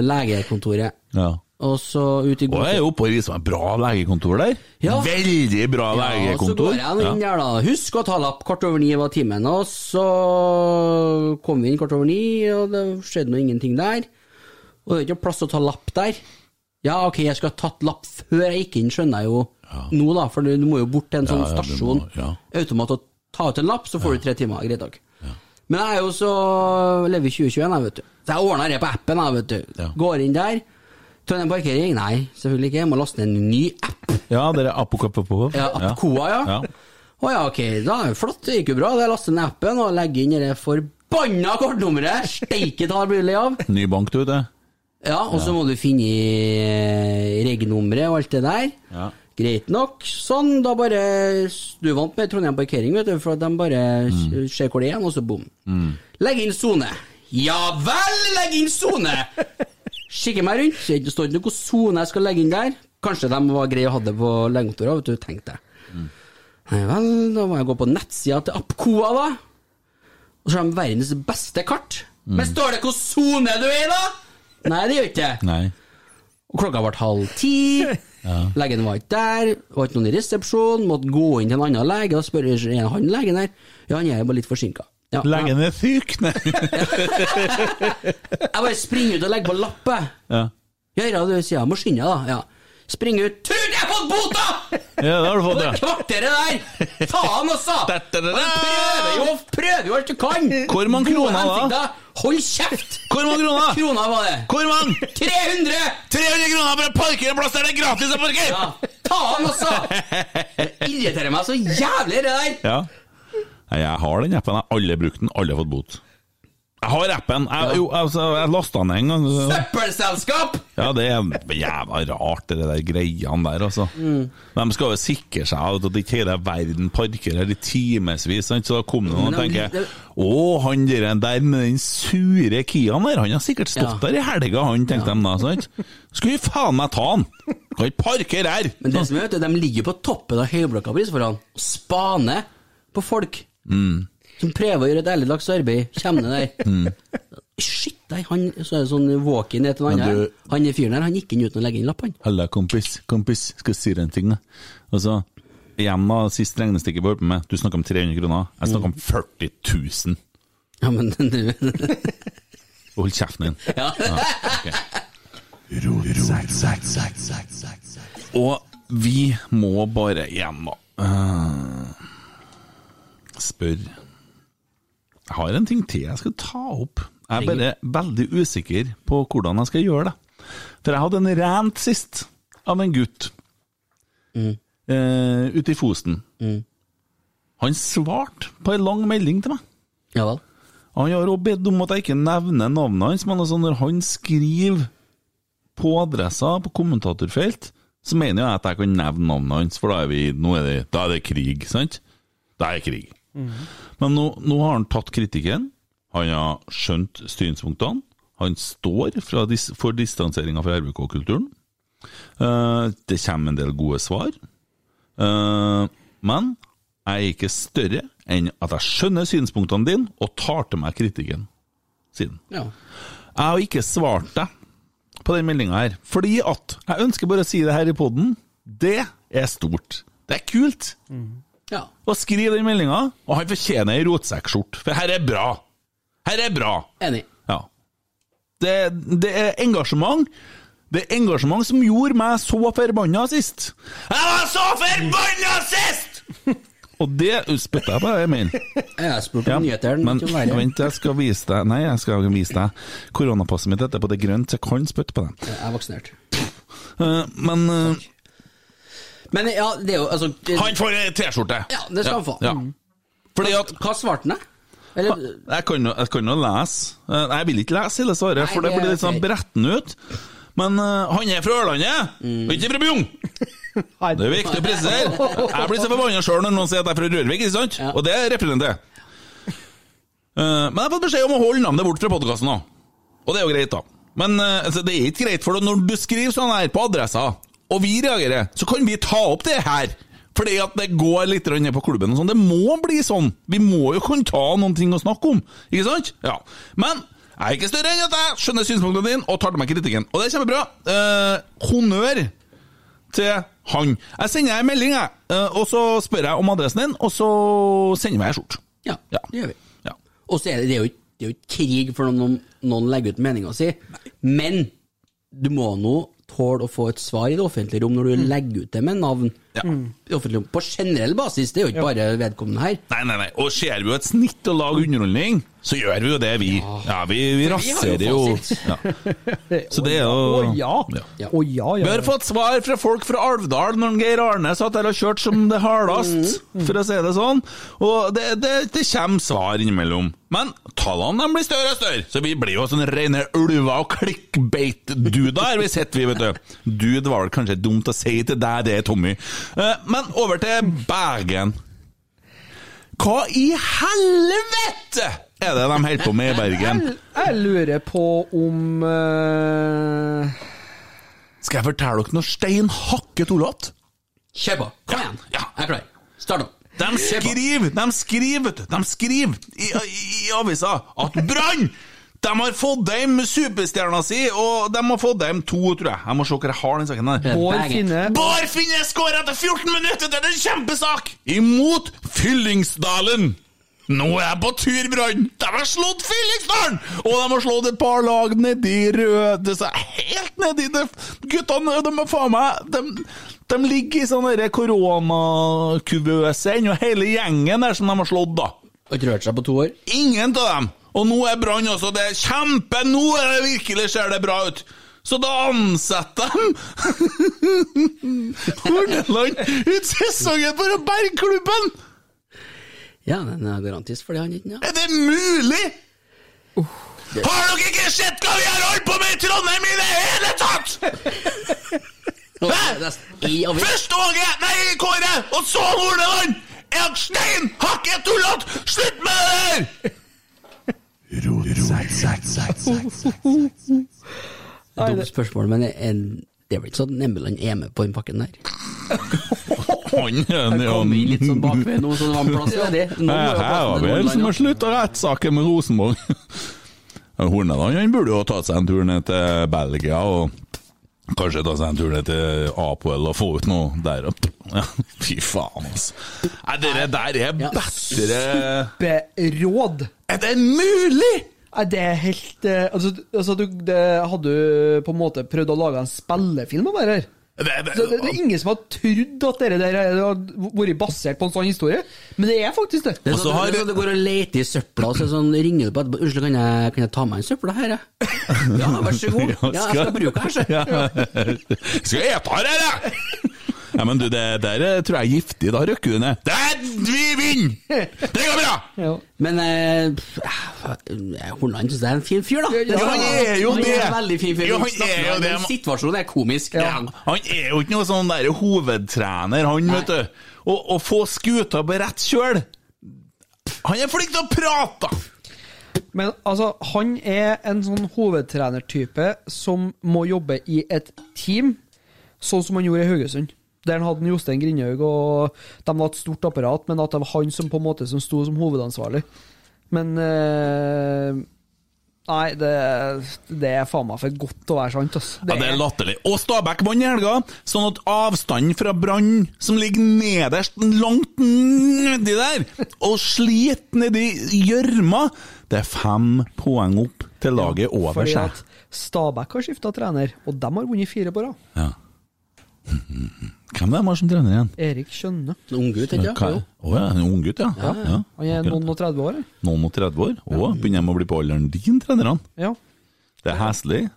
legekontoret. Ja. Og så ut i går Og jeg er oppe og viser meg bra legekontor der. Ja. Veldig bra Ja, og så går jeg inn der, da. Husk å ta lapp kvart over ni var timen. Og så kom vi inn kvart over ni, og det skjedde nå ingenting der. Og det er ikke plass til å ta lapp der. Ja, ok, jeg skulle ha tatt lapp før jeg gikk inn, skjønner jeg jo nå, da. For du må jo bort til en sånn Ja, ja, må- stasjon, ja. automat, og ta ut en lapp, så får du tre timer. Greit nok. Men jeg er jo så lever i 2021, jeg, vet du. Så jeg ordna det på appen, jeg, vet du. Ja. Går inn der. Trondheim Parkering? Nei, selvfølgelig ikke. Jeg må laste ned en ny app. Ja, det er apokapopop. Ja, Apkoa, ja. Ja. Å ja, ok, da er det flott, det gikk jo bra. Jeg laster ned appen og legger inn det forbanna kortnummeret. Steike ta, blir det lei av. Ny bank, du, vet. Ja, og så må du finne i reg-nummeret og alt det der. Ja. Greit nok. Sånn, da bare Du vant med Trondheim parkering, vet du, for at de bare Mm. ser hvor det er, og så bom. Legg inn sone. Ja vel, legg inn sone! Kikker meg rundt, det står ikke noe sone jeg skal legge inn der. Kanskje de var greie å ha det på legekontoret, vet du, tenkte Mm. Nei vel, da må jeg gå på nettsida til Apkoa, da. Og så har de verdens beste kart. Men står det hvor sone du er i, da? Nei, det gjør ikke det. Og klokka ble halv ti. Legen var ikke der, var ikke noen i resepsjon, måtte gå inn til en annen lege og spørre er han legen der. Ja, han er bare litt forsinka. Ja, Legen er syk, nei. Jeg bare springer ut og legger på lappet. Ja. Ja, ja, du sier jeg må skynde deg, da. Ja. Spring ut. Tror du jeg har fått bota?! ja, det har du fått, det ja. kvarteret der! Faen, altså! Prøver jo, prøver jo alt du kan! Hvor mange kroner da? Hold kjeft! Hvor mange kroner? Kroner var det. Hvor mange? 300! 300 kroner for å parkere en plass der det er gratis å parkere! Ja, ta han også! Det irriterer meg så jævlig, det der. Ja. Jeg har den appen. Jeg har alle brukt den, aldri fått bot. Jeg har appen. Jeg, jo, altså, jeg lasta den en gang. Søppelselskap! Ja, det er jævla rart, det der greiene der, altså. De skal jo sikre seg at ikke hele verden parkerer i timevis, så da kom det noen og tenker Å, han der, der med den sure Kiaen der, han har sikkert stått Ja. der i helga, han, tenkte de da. sant? Skal vi faen meg ta han! Kan ikke parkere her! Men det som er, vet du, de ligger på toppen av høyblokka foran og spaner på folk som prøver å gjøre et ærligdags arbeid. Kommer ned der. Shit, nei, han, så er det sånn walk-in ned til en du- Han fyren der, han gikk inn uten å legge inn lapp, han. Halla, kompis, kompis, skal jeg si deg en ting, da. Altså, igjen da, sist regnestykke vi holdt på med, du snakka om 300 kroner, jeg snakka om 40 000. Ja, men du Hold kjeften din. Ja. Og vi må bare igjen, da Uh, Spørre Jeg har en ting til jeg skal ta opp. Jeg er bare veldig usikker på hvordan jeg skal gjøre det. For jeg hadde en rant sist av en gutt Mm. eh, ute i Fosen. Han svarte på ei lang melding til meg. Ja vel. Han har òg bedt om at jeg ikke nevner navnet hans, men altså når han skriver på adressa på kommentatorfelt, så mener jeg at jeg kan nevne navnet hans, for da er, vi, er, det, da er det krig, sant? Da er det Men nå, nå har han tatt kritikken, han har skjønt styringspunktene, han står fra dis, for distanseringa fra RBK-kulturen. Uh, det kommer en del gode svar. Uh, men jeg er ikke større enn at jeg skjønner synspunktene dine og tar til meg kritikken siden. Ja. Jeg har ikke svart deg på den meldinga her, fordi at Jeg ønsker bare å si det her i poden. Det er stort. Det er kult ja. Og skriv den meldinga, og han fortjener ei rotsekkskjorte, for her er bra. Her er bra. Enig. Ja. Det, det er engasjement. Det er engasjement som gjorde meg så forbanna sist. Jeg var så forbanna sist! Og det spytta jeg på, Emil. Jeg spurte om nyhetene. men vent, jeg skal vise deg Nei, jeg skal vise deg koronapasset mitt etterpå. Det er grønt, så jeg kan spytte på det. Jeg er vaksinert. Eh, men eh, Men ja, det er jo altså det, han får ei T-skjorte! Ja, det skal han få. Ja. Fordi at Hva svarte han? Eller Jeg kan jo, jeg kan jo lese. Eh, jeg vil ikke lese hele svaret, Nei, for det det blir litt sånn bretten ut. Men uh, han er fra Ørlandet, og ikke fra Bjugn! Det er viktig å presisere. Jeg blir så forbanna sjøl når noen sier at jeg er fra Rørvik, ikke sant? Ja. Og det representerer jeg. Eh, Men jeg har fått beskjed om å holde navnet bort fra podkasten. Og det er jo greit, da. Men uh, altså, det er ikke greit, for når du skriver sånn her på adressa, og vi reagerer, så kan vi ta opp det her. Fordi at det går litt ned på klubben og sånn. Det må bli sånn. Vi må jo kunne ta noen ting å snakke om, ikke sant? Ja. Men jeg er ikke større enn at jeg skjønner synspunktene dine og tar til meg kritikken. Og det er kjempebra. Eh, honnør til han. Jeg sender en melding, jeg, eh, og så spør jeg om adressen din, og så sender jeg ei skjorte. Ja, Ja. det gjør vi. Ja. Og så er det, det er jo det er jo ikke krig for noen, noen legger ut meninga si, men du må nå tåle å få et svar i det offentlige rom når du legger ut det med navn. Ja. Rom. På generell basis, det er jo ikke bare vedkommende her. Nei, nei, nei. Og ser vi jo et snitt å lage underholdning, så gjør vi jo det, vi. Ja, vi, vi raserer jo ja. Så det er jo Å ja. Ja. Å ja, ja. Vi har fått svar fra folk fra Alvdal når Geir Arne satt der og kjørte som det hardest, for å si det sånn. Og det, det, det kommer svar innimellom. Men tallene de blir større og større, så vi blir jo sånne rene ulver og klikkbeit-duder her vi sitter, vi, vet du. Dude var vel kanskje dumt å si til deg, det, Tommy. Eh, Men over til Bergen. Hva i helvete er det de holder på med i Bergen? Jeg, jeg lurer på om uh... Skal jeg fortelle dere noe stein hakket tullete? Kjør på! Kom igjen! Ja. Jeg er klar. Start opp. De skriver, de skriver, de skriver i, i, i avisa at Brann de har fått hjem superstjerna si, og de har fått hjem to, tror jeg. Jeg må se hva jeg har den saken der. Bård Finne Bård Finne skårer etter 14 minutter! Det er en kjempesak! Imot Fyllingsdalen! Nå er jeg på tur, Brann! De har slått Fyllingsdalen! Og de har slått et par lag nedi røde så Helt nedi det Guttene, de er faen meg de, de ligger i sånn koronakuvøse ennå, hele gjengen der som de har slått, da. Har ikke rørt seg på to år. Ingen av dem. Og nå er Brann også det er kjempe Nå er det virkelig ser det bra ut. Så da ansetter de Horneland ut sesongen for å berge klubben! Ja, den er garantist for det, han ikke? Ja. Er det mulig?! Har dere ikke sett hva vi har holdt på med i Trondheim i det hele tatt?! Hæ? det. Først Åge, nei, Kåre, og så Horneland! Er dere stein hakket tullete?! Slutt med det der! Dumt spørsmål, men en, det er vel ikke sånn Embeland er med på den pakken der? Han er Kom inn litt sånn bakved nå, så det var en plass ved det. Nå må Her har vi en som har slutta rettssaken med Rosenborg. Horneland han burde jo tatt seg en tur ned til Belgia og kanskje ta seg en tur ned til Apoel og få ut noe der opp. Ja, fy faen, altså. Nei, det der er bedre Superråd! Er det mulig?! Nei, det er helt eh, Altså, altså du, det, hadde du på en måte prøvd å lage en spillefilm om det her? Det, det, Så det, det er ingen som har trodd at det der hadde vært basert på en sånn historie, men det er faktisk det. Det er Og så sånn, har- er sånn du går og leter i søpla, og så sånn, ringer du på etterpå 'Unnskyld, kan jeg, kan jeg ta meg en søppel her?' jeg?» Ja, vær så god. Ja, jeg skal bruke her, kanskje. Ja. Skal jeg ete her, jeg? Ja, men du, det der tror jeg er giftig. Da røkker du ned. Der, vi vinner! Det går bra! Jo. Men eh, Hornland syns jeg er en fin fyr, da. Ja, han er jo han det. Er en veldig fin fyr. Ja, han er jo det. Situasjonen er komisk. det han. Han er jo ikke noe sånn der hovedtrener, han, vet du. Å få skuta på rett kjøl Han er flink til å prate! Men altså, han er en sånn hovedtrenertype som må jobbe i et team, sånn som han gjorde i Haugesund. Der han hadde Jostein Grindhaug, og de var et stort apparat, men at det var han som på en måte som sto som hovedansvarlig. Men eh, Nei, det, det er faen meg for godt til å være sant, altså. Ja, det er latterlig. Og Stabæk vant i helga, sånn at avstanden fra Brann, som ligger nederst, langt nedi der, og sliter nedi gjørma, det er fem poeng opp til laget over Fordi seg. at Stabæk har skifta trener, og de har vunnet fire på rad. Ja. Hvem er det som trener igjen? Erik Skjønne. Unggutt, ikke Hva- sant? Å ja, en unggutt, ja. ja. ja. Han er noen og 30 år. Noen og 30 år. Å, begynner de å bli på alderen din, trenerne? Ja. Det er heslig.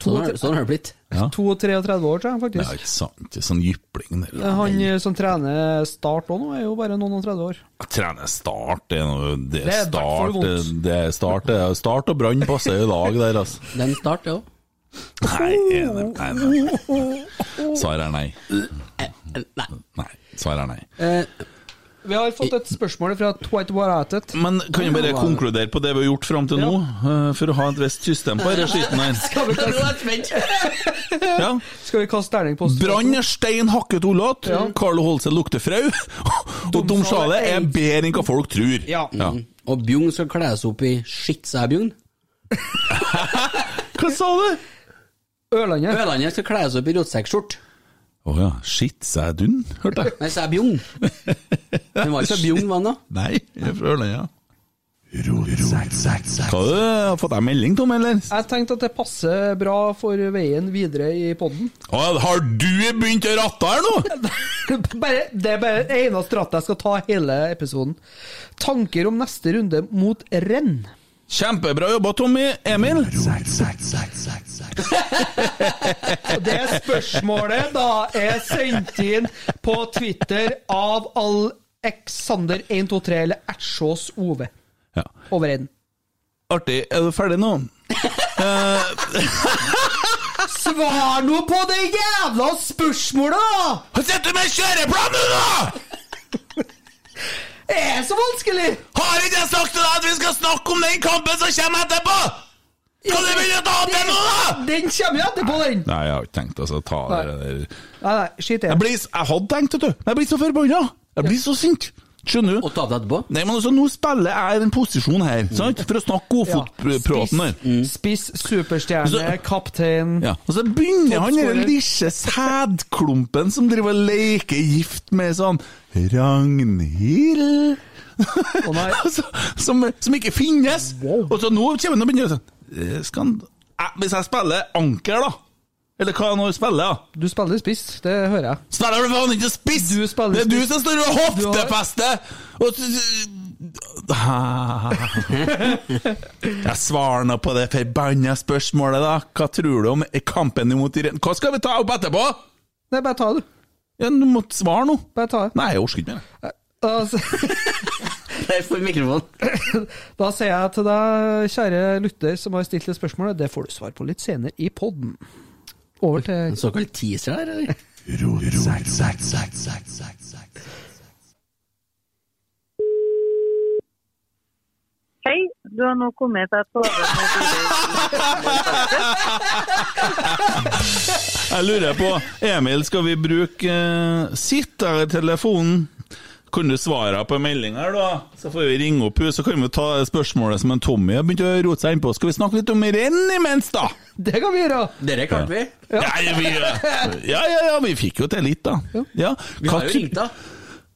Sånn har sånn det blitt. Ja. 32 år, tror jeg Det er ikke sant. Det er sånn jypling der. Han eh, som trener Start òg nå, er jo bare noen og 30 år. Trener start, det er noe Det Det er start, det, er start, det er start og brann passer i dag der, altså. Den start, ja. Nei, nei, nei, nei. Svaret er nei. Nei. Nei, svaret er nei. Eh, Vi har fått et spørsmål fra Twite Waratet. Men kan vi bare konkludere på det vi har gjort fram til nå, eh, for å ha et visst system på denne skitten her? Skal vi kaste. Ja. skal vi kaste terning på Brann er stein hakket ollat, Ja. Carlo Holse lukter frau, og Domsjale er bedre enn hva folk tror. Ja. Ja. Og Bjugn skal kles opp i skitt, sa jeg, Bjugn. Hva sa du? Ørlandet. Ørlandet skal kles opp i rotsekkskjort. Å ja, shit, sa jeg dun, hørte jeg. Nei, sa jeg Bjugn. Han var ikke så Bjugn, var den da? Nei, jeg er fra Ørlandet. ja. Hva har du fått deg melding, Tom, eller? Jeg tenkte at det passer bra for veien videre i podden. Har du begynt å ratte her nå? bare, det er bare det eneste rattet jeg skal ta hele episoden. Tanker om neste runde mot renn. Kjempebra jobba, Tommy. Emil? Og det spørsmålet da er sendt inn på Twitter av Alexander123 eller Ertsås Ove. Ja. Over Eden. Artig. Er du ferdig nå? Svar nå på det jævla spørsmålet, da! Sitter du med kjøreplan nå, da?! Er så vanskelig? Har ikke jeg sagt til deg at vi skal snakke om den kampen som kommer etterpå?! Skal du begynne å ta opp det nå, da?! Den kommer jo etterpå, den. Nei, jeg har ikke tenkt altså, å ta Nei. det der Nei, nei, skit i Jeg, det. blir, jeg hadde tenkt, vet du. men Jeg blir så forbanna. Jeg blir så sint. Skjønner du? Og ta det etterpå? Nei, men altså, Nå spiller jeg den posisjonen her, sant? for å snakke godfotpraten her. Spiss, spiss, superstjerne, Så- kaptein Ja, Og så begynner han den lille sædklumpen som driver og leker gift med sånn Ragnhild oh, nei. altså, som, som ikke finnes. Og så nå kommer han og begynner sånn skal han, Hvis jeg spiller anker, da? Eller hva nå spiller, da? Du spiller spiss, det hører jeg. Spiller du faen ikke spiss! Du spiller spiss. det er du som står og hoftefester! Og Jeg svarer nå på det forbanna spørsmålet, da. Hva tror du om kampen imot Irene? Hva skal vi ta opp etterpå? Nei, bare ta det, du. Ja, Du må svare nå. Bare ta det. Nei, jeg orker ikke mer. Altså, Der mikrofonen. da sier jeg til deg, kjære lytter som har stilt det spørsmålet, det får du svar på litt senere i podden. Over til En såkalt teaser her, eller? Hei, du har nå kommet til på Jeg lurer på, Emil, skal vi bruke uh, sitt eller telefonen? Kan du svare på en melding her, da? Så får vi ringe opp henne, så kan vi ta spørsmålet som en Tommy har begynt å rote seg innpå. Skal vi snakke litt om renn imens, da? Det kan vi gjøre! Dere klarte vi. Ja, vi, ja, ja, ja, vi fikk jo til litt, da. Ja. Vi har jo ringt, da.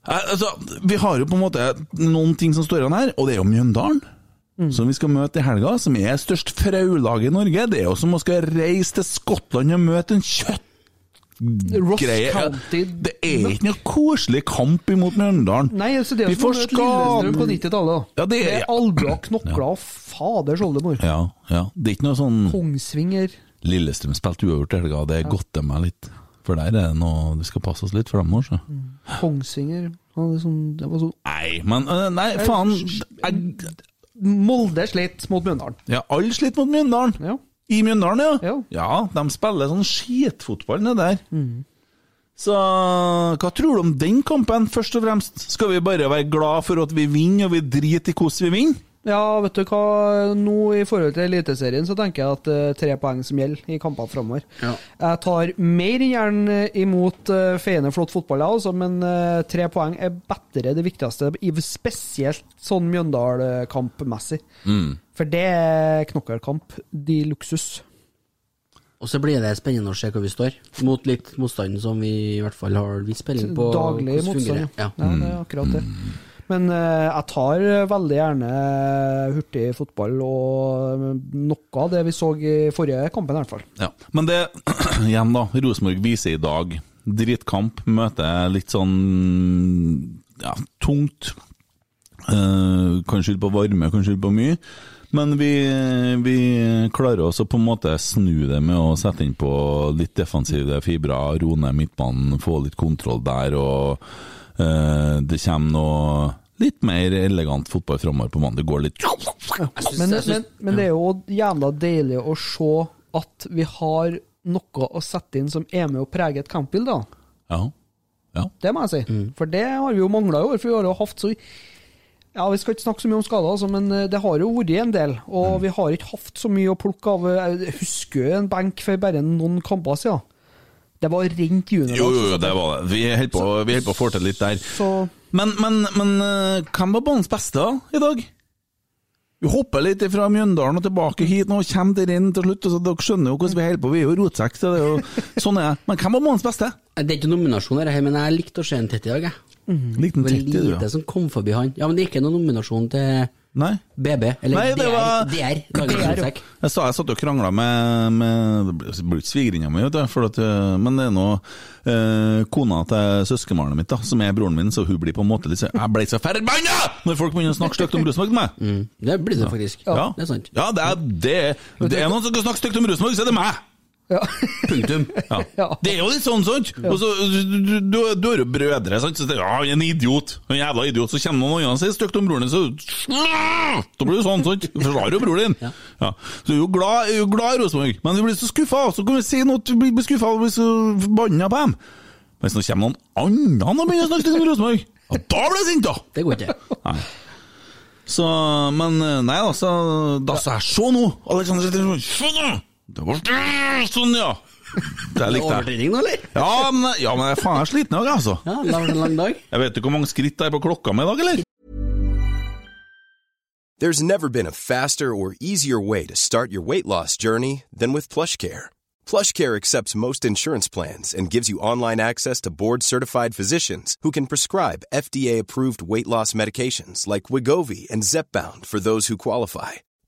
Altså, vi har jo på en måte noen ting som står igjen her, og det er jo Mjøndalen. Som vi skal møte i helga, som er størst fraulag i Norge. Det er jo som å skal reise til Skottland og møte en Ross greie. County Det er ikke noe koselig kamp imot Mjøndalen. Nei, altså det er Vi som får Lillestrøm på skade- 90-tallet. Ja, det er- Med albuer, knokler og faders oldemor. Ja, ja. Det er ikke noe sånn Kongsvinger. Lillestrøm spilte uavgjort i helga, det godter meg litt. For der er det noe Vi skal passe oss litt for dem Mm. Kongsvinger er sånn, Det var sånn Nei, men øh, Nei, faen. Jeg, Molde slitt mot Mjøndalen. ja, alle slet mot Mjøndalen. Ja. I Mjøndalen, ja. Ja. Ja, de spiller sånn skitfotball nede der. Så hva tror du om den kampen, først og fremst? Skal vi bare være glad for at vi vinner, og vi driter i hvordan vi vinner? Ja, vet du hva, nå i forhold til Eliteserien så tenker jeg at uh, tre poeng som gjelder i kampene framover. Ja. Jeg tar mer enn gjerne imot uh, feiende flott fotball, jeg, altså, men uh, tre poeng er bedre det viktigste, spesielt sånn Mjøndal-kampmessig. For det er knokkelkamp de luksus. Og så blir det spennende å se hvor vi står, mot litt motstand som vi i hvert fall har viss spilling på. Daglig motstand, ja. ja. ja. Det er akkurat det. Men eh, jeg tar veldig gjerne hurtig fotball, og noe av det vi så i forrige kampen, i hvert fall. Ja. Men det, igjen da, Rosenborg viser i dag Drittkamp møter litt sånn ja, tungt. Eh, kan skylde på varme, kan skylde på mye. Men vi, vi klarer også på en måte snu det med å sette inn på litt defensive fibre, roe ned midtbanen, få litt kontroll der, og eh, det kommer noe litt mer elegant fotball framover på mandag. Det går litt synes- Men, synes- men, men det er jo jævla deilig å se at vi har noe å sette inn som er med å prege et kampbilde. Ja. ja. Det må jeg si. For det har vi jo mangla i år. For vi har jo hatt så Ja, Vi skal ikke snakke så mye om skader, altså, men eh, det har jo vært en del. Og vi har ikke hatt så mye å plukke av. Jeg husker en benk for bare noen kamper siden. Det var rent junior. Jo, jo, jo, det var det. Vi holder på, vi på å få til litt der. Så Men, men, men eh, hvem var banens beste da, i dag? Vi hopper litt fra Mjøndalen og tilbake hit nå, og kommer dere inn til slutt. og Så dere skjønner jo hvordan vi holder på, vi er jo rotsekk. Så det er jo, sånn er det. Men hvem var banens beste? Det er ikke nominasjon her, men jeg likte å se en tett i dag. Jeg. Liten Det var 30, du, lite ja. som kom forbi han. Ja, Men det er ikke noen nominasjon til Nei. BB, eller Nei, det var- DR. DR. Jeg sa jeg satt og krangla med, med Det blir- det ikke svigerinna mi, eh, men det er nå eh, kona til søskenbarnet mitt, da, som er broren min, så hun blir på en måte litt så Jeg ble så forbanna når folk begynner å snakke stygt om Rosenborg til meg! Mm, det blir det faktisk. Ja. Det er sant. Ja, det er, det, det er noen som skal snakke stygt om Rosenborg, så er det meg! Ja. Punktum. Ja. Ja. Det er jo litt sånn, sant? Og så, du, du, du, har jo brødre, sant? Så det, ja, en idiot. En jævla idiot. Så kommer noen andre og sier stygt om broren din, så Da blir du sånn, sant? Forsvarer jo broren din. Ja. Så du er jo glad, er jo glad i Rosenborg, men du blir så skuffa. Så kan vi si noe, du blir skuffa og blir så forbanna på dem. Hvis nå kommer noen andre og begynner å snakke om Rosenborg, ja, da blir jeg sint, da! Det går ikke. Nei. Så, men nei da, så da sa jeg Se nå! Alexander! Det var sånn, ja. Det likte jeg. Overtrening nå, eller? Ja, men, ja, men jeg er faen jeg er sliten i dag, altså. Ja, det har vært en lang dag. Jeg vet ikke hvor mange skritt det er på klokka mi i dag, eller? There's never been a faster or easier way to start your weight loss journey than with PlushCare. PlushCare accepts most insurance plans and gives you online access to board-certified physicians who can prescribe FDA-approved weight loss medications like Wigovi and Zepbound for those who qualify.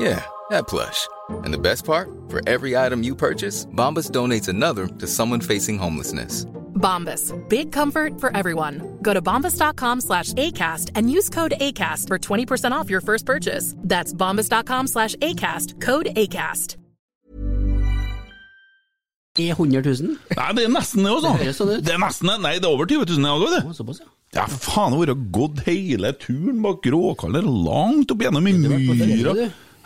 Yeah, that plush. And the best part? For every item you purchase, Bombas donates another to someone facing homelessness. Bombas. Big comfort for everyone. Go to bombas.com slash ACAST and use code ACAST for 20% off your first purchase. That's bombas.com slash ACAST. Code ACAST. I 100 000? Nei, det er nesten det, også. Det høres sånn ut. Det er nesten det. Nei, det er over 20 000 i òg, det. Å, Såpass, ja. Ja, faen, det har vært gått hele turen bak Gråkaller, langt opp gjennom i Du har vært på myra.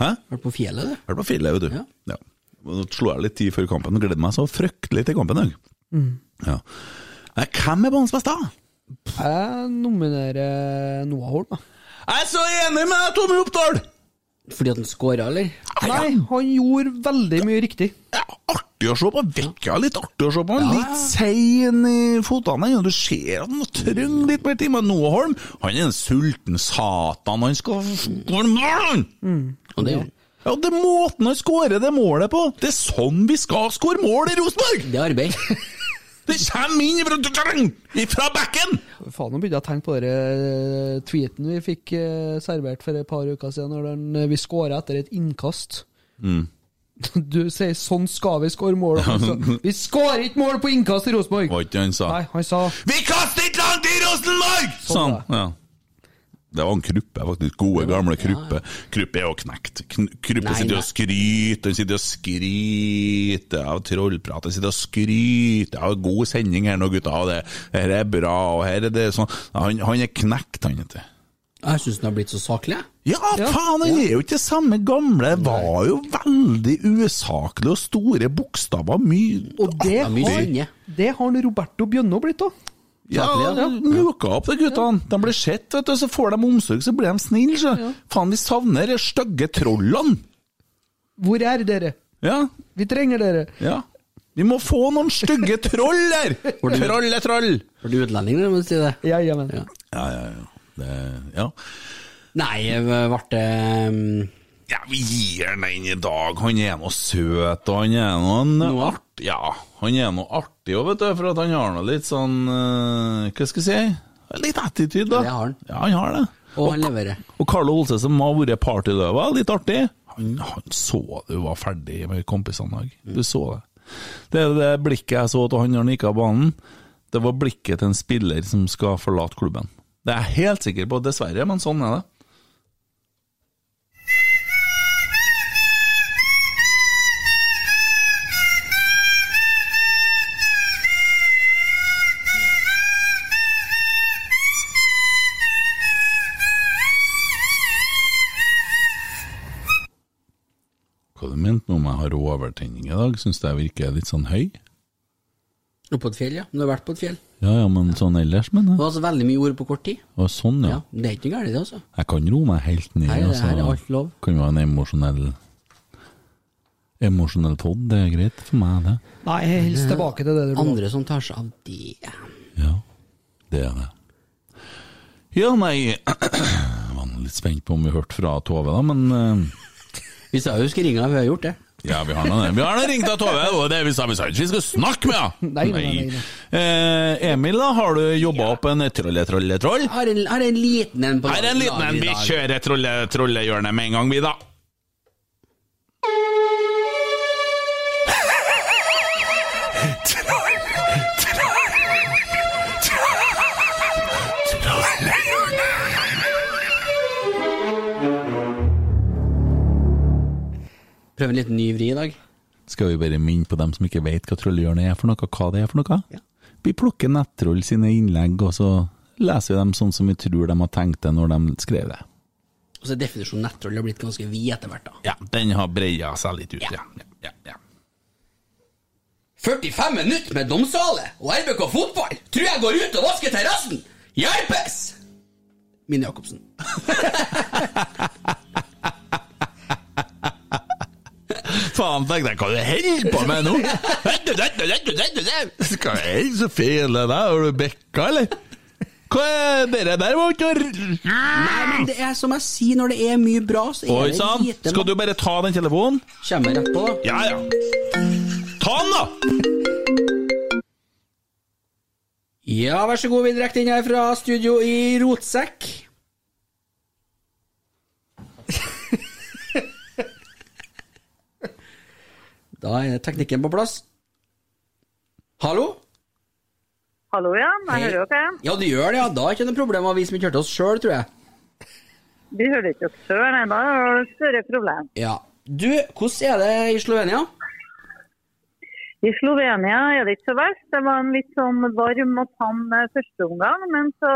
Hæ? Vært på fjellet, du. Vært på fjellet, vet du. Ja. Ja. Nå slo jeg litt tid før kampen og gleder meg så fryktelig til kampen. Jeg. Mm. Ja. Nei, hvem er banens beste? da? Jeg nominerer Noah Holm. jeg. Jeg er så enig med deg, Tommy Oppdal! Fordi at han scora, eller? Nei, han gjorde veldig mye riktig. Ja, Artig å se på. Vekka litt artig å se på. Er Litt sein i fotene. Du ser at han trenger litt mer tid. Men Noah Holm, han er en sulten satan. Han skal skåre mål! Og det, Ja, det er måten han skårer det målet på. Det er sånn vi skal skåre mål i Rosenborg! det er arbeid. Det kommer inn fra, fra bekken! Faen, nå begynte jeg å tenke på den eh, tweeten vi fikk eh, servert for et par uker siden, når den, eh, vi skåra etter et innkast. Mm. Du sier 'sånn skal vi skåre mål'. Altså. Vi skårer ikke mål på innkast i Rosenborg! Var ikke det han sa? Nei, han sa Vi kaster ikke langt i Rosenborg! Sånn. Ja. Det var en Kruppe, faktisk. Gode, gamle Kruppe. Kruppe er jo knekt. Kruppe Nei, sitter og skryter, han sitter og skryter av trollprat. Han sitter og skryter av god sending her nå, gutta. Det her er bra, og her er det sånn. Han, han er knekt, han, vet. Jeg syns han har blitt så saklig. jeg. Ja, faen, han er jo ikke det samme gamle. Det var jo veldig usaklig og store bokstaver. Mye Og det har, det har Roberto Bjønno blitt òg. Ja, Saklig, ja. mjuka opp de guttene. De blir sett, vet du, så får de omsorg, så blir de snille. Så. Faen, vi savner de stygge trollene. Hvor er dere? Ja, Vi trenger dere. ja. Vi må få noen stygge troll der! Troll er du utlending, når man si det. Ja, jamen. Ja. Ja, ja, ja. Det, ja. Nei, ble det um, ja, vi gir den den i dag. Han er nå søt, og han er nå en Noe art Ja, han er nå artig òg, vet du, for at han har nå litt sånn eh, Hva skal jeg si? Litt attitude, da. Det har han. Ja, han har det. Og han leverer. Og Carlo Olse, som har vært partyløve, litt artig. Han, han så du var ferdig med kompisene. Du så det. Det er det blikket jeg så til han når han gikk av banen. Det var blikket til en spiller som skal forlate klubben. Det er jeg helt sikker på, dessverre, men sånn er det. Dag? Syns jeg virker litt sånn høy? Oppå på et fjell, ja. Du har vært på et fjell. Ja, ja, men sånn ellers, men Det var altså veldig mye ord på kort tid. Og sånn, ja. Ja, Det er ikke noe galt, det, altså. Jeg kan roe meg helt ned. Nei, det altså. her er alt lov. Kan jo være en emosjonell Emosjonell pod, det er greit for meg, det. Nei, helst tilbake til det du Andre som tar seg av det. Ja, det er det. Ja, nei Jeg var litt spent på om vi hørte fra Tove, da, men uh... Vi sa jo vi skulle ringe deg, vi har gjort det. Ja, vi har nå det. Vi har nå ringt av Tove, det er det vi sa. Vi sa ikke vi skal snakke med henne! Nei, nei, nei, nei. Eh, Emil, da, har du jobba opp en trolle-trolle-troll? Har har en liten en på Her er en liten en. Vi kjører trolle-trollehjørnet med en gang, vi, da. Prøv en liten ny vri i dag. Skal vi bare minne på dem som ikke vet hva trollehjørnet er for noe, hva det er for noe? Ja. Vi plukker nettroll sine innlegg, og så leser vi dem sånn som vi tror de har tenkt det når de skrev det. Og så er definisjonen nettroll har blitt ganske vid etter hvert, da. Ja, den har breia seg litt ut, ja. ja, ja, ja. 45 minutter med Domsale og RBK fotball! Tror jeg går ut og vasker terrassen! Hjelpes! Mine Jacobsen. Faen, tenkte jeg, hva du holder på med nå? Skal jeg så feil det der? Har du bekka, eller? Hva er dere der? Var ikke Nei, men det er som jeg sier, når det er mye bra, så er Oi det sann, lite skal du bare ta den telefonen? Kommer rett på, da. Ja, ja. Ta den, da! Ja, vær så god, vi direkte inn her fra studio i Rotsekk. Da er teknikken på plass. Hallo? Hallo, ja. Jeg hører dere. Ja, du gjør det, ja. Da er ikke noe problem av vi som ikke hørte oss sjøl, tror jeg. Vi hører ikke oss sjøl, nei. Da er det et større problem. Ja. Du, hvordan er det i Slovenia? I Slovenia er det ikke så verst. Det var en litt sånn varm og tam eh, første omgang, men så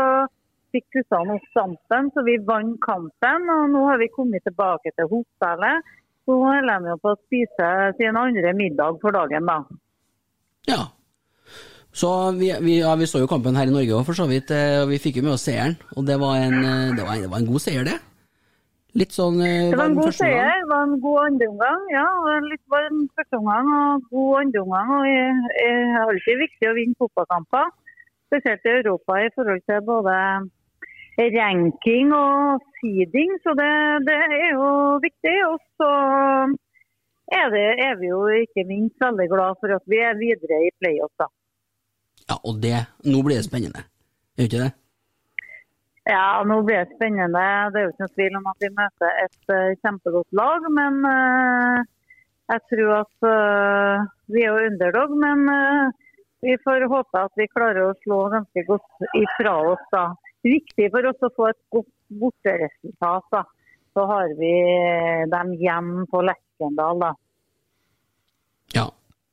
fikk guttene opp dampen, så vi vant kampen. Og nå har vi kommet tilbake til hotellet. Så holder de jo på å spise sin andre middag for dagen, da. Ja. Så vi, vi, ja, vi så jo kampen her i Norge òg, for så vidt. eh, vi fikk jo med oss seieren. Og det var en, eh, det var en, det var en god seier, det. Litt sånn eh, Det var en god seier, det var en god andreomgang. Ja, litt varm førsteomgang og god andreomgang. Det er alltid viktig å vinne fotballkamper, spesielt i Europa i forhold til både ranking og seeding. Så det, det er jo viktig. Og så er, det, er vi jo ikke minst veldig glad for at vi er videre i playoff, da. Ja, og det Nå blir det spennende. Er det ikke det? Ja, nå blir det spennende. Det er jo ikke noe tvil om at vi møter et uh, kjempegodt lag. Men uh, jeg tror at uh, vi er jo underdog. Men vi får håpe at vi klarer å slå ganske godt ifra oss. da. Viktig for oss å få et godt borteresultat. da. Så har vi dem hjem på Lerkendal, da. Ja.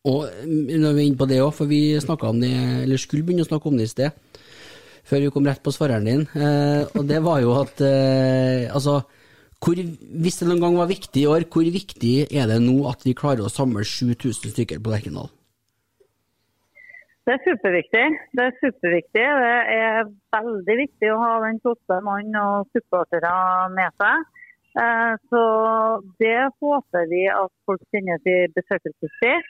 Og mm, når vi er inne på det òg, for vi om det, eller skulle begynne å snakke om det i sted, før vi kom rett på svareren din, eh, og det var jo at eh, altså hvor, Hvis det noen gang var viktig i år, hvor viktig er det nå at vi klarer å samle 7000 stykker på Lerkendal? Det er superviktig. Det er superviktig. Det er veldig viktig å ha den flotte mannen og supportere med seg. Eh, Så det håper vi at folk kjenner til besøkelsestid.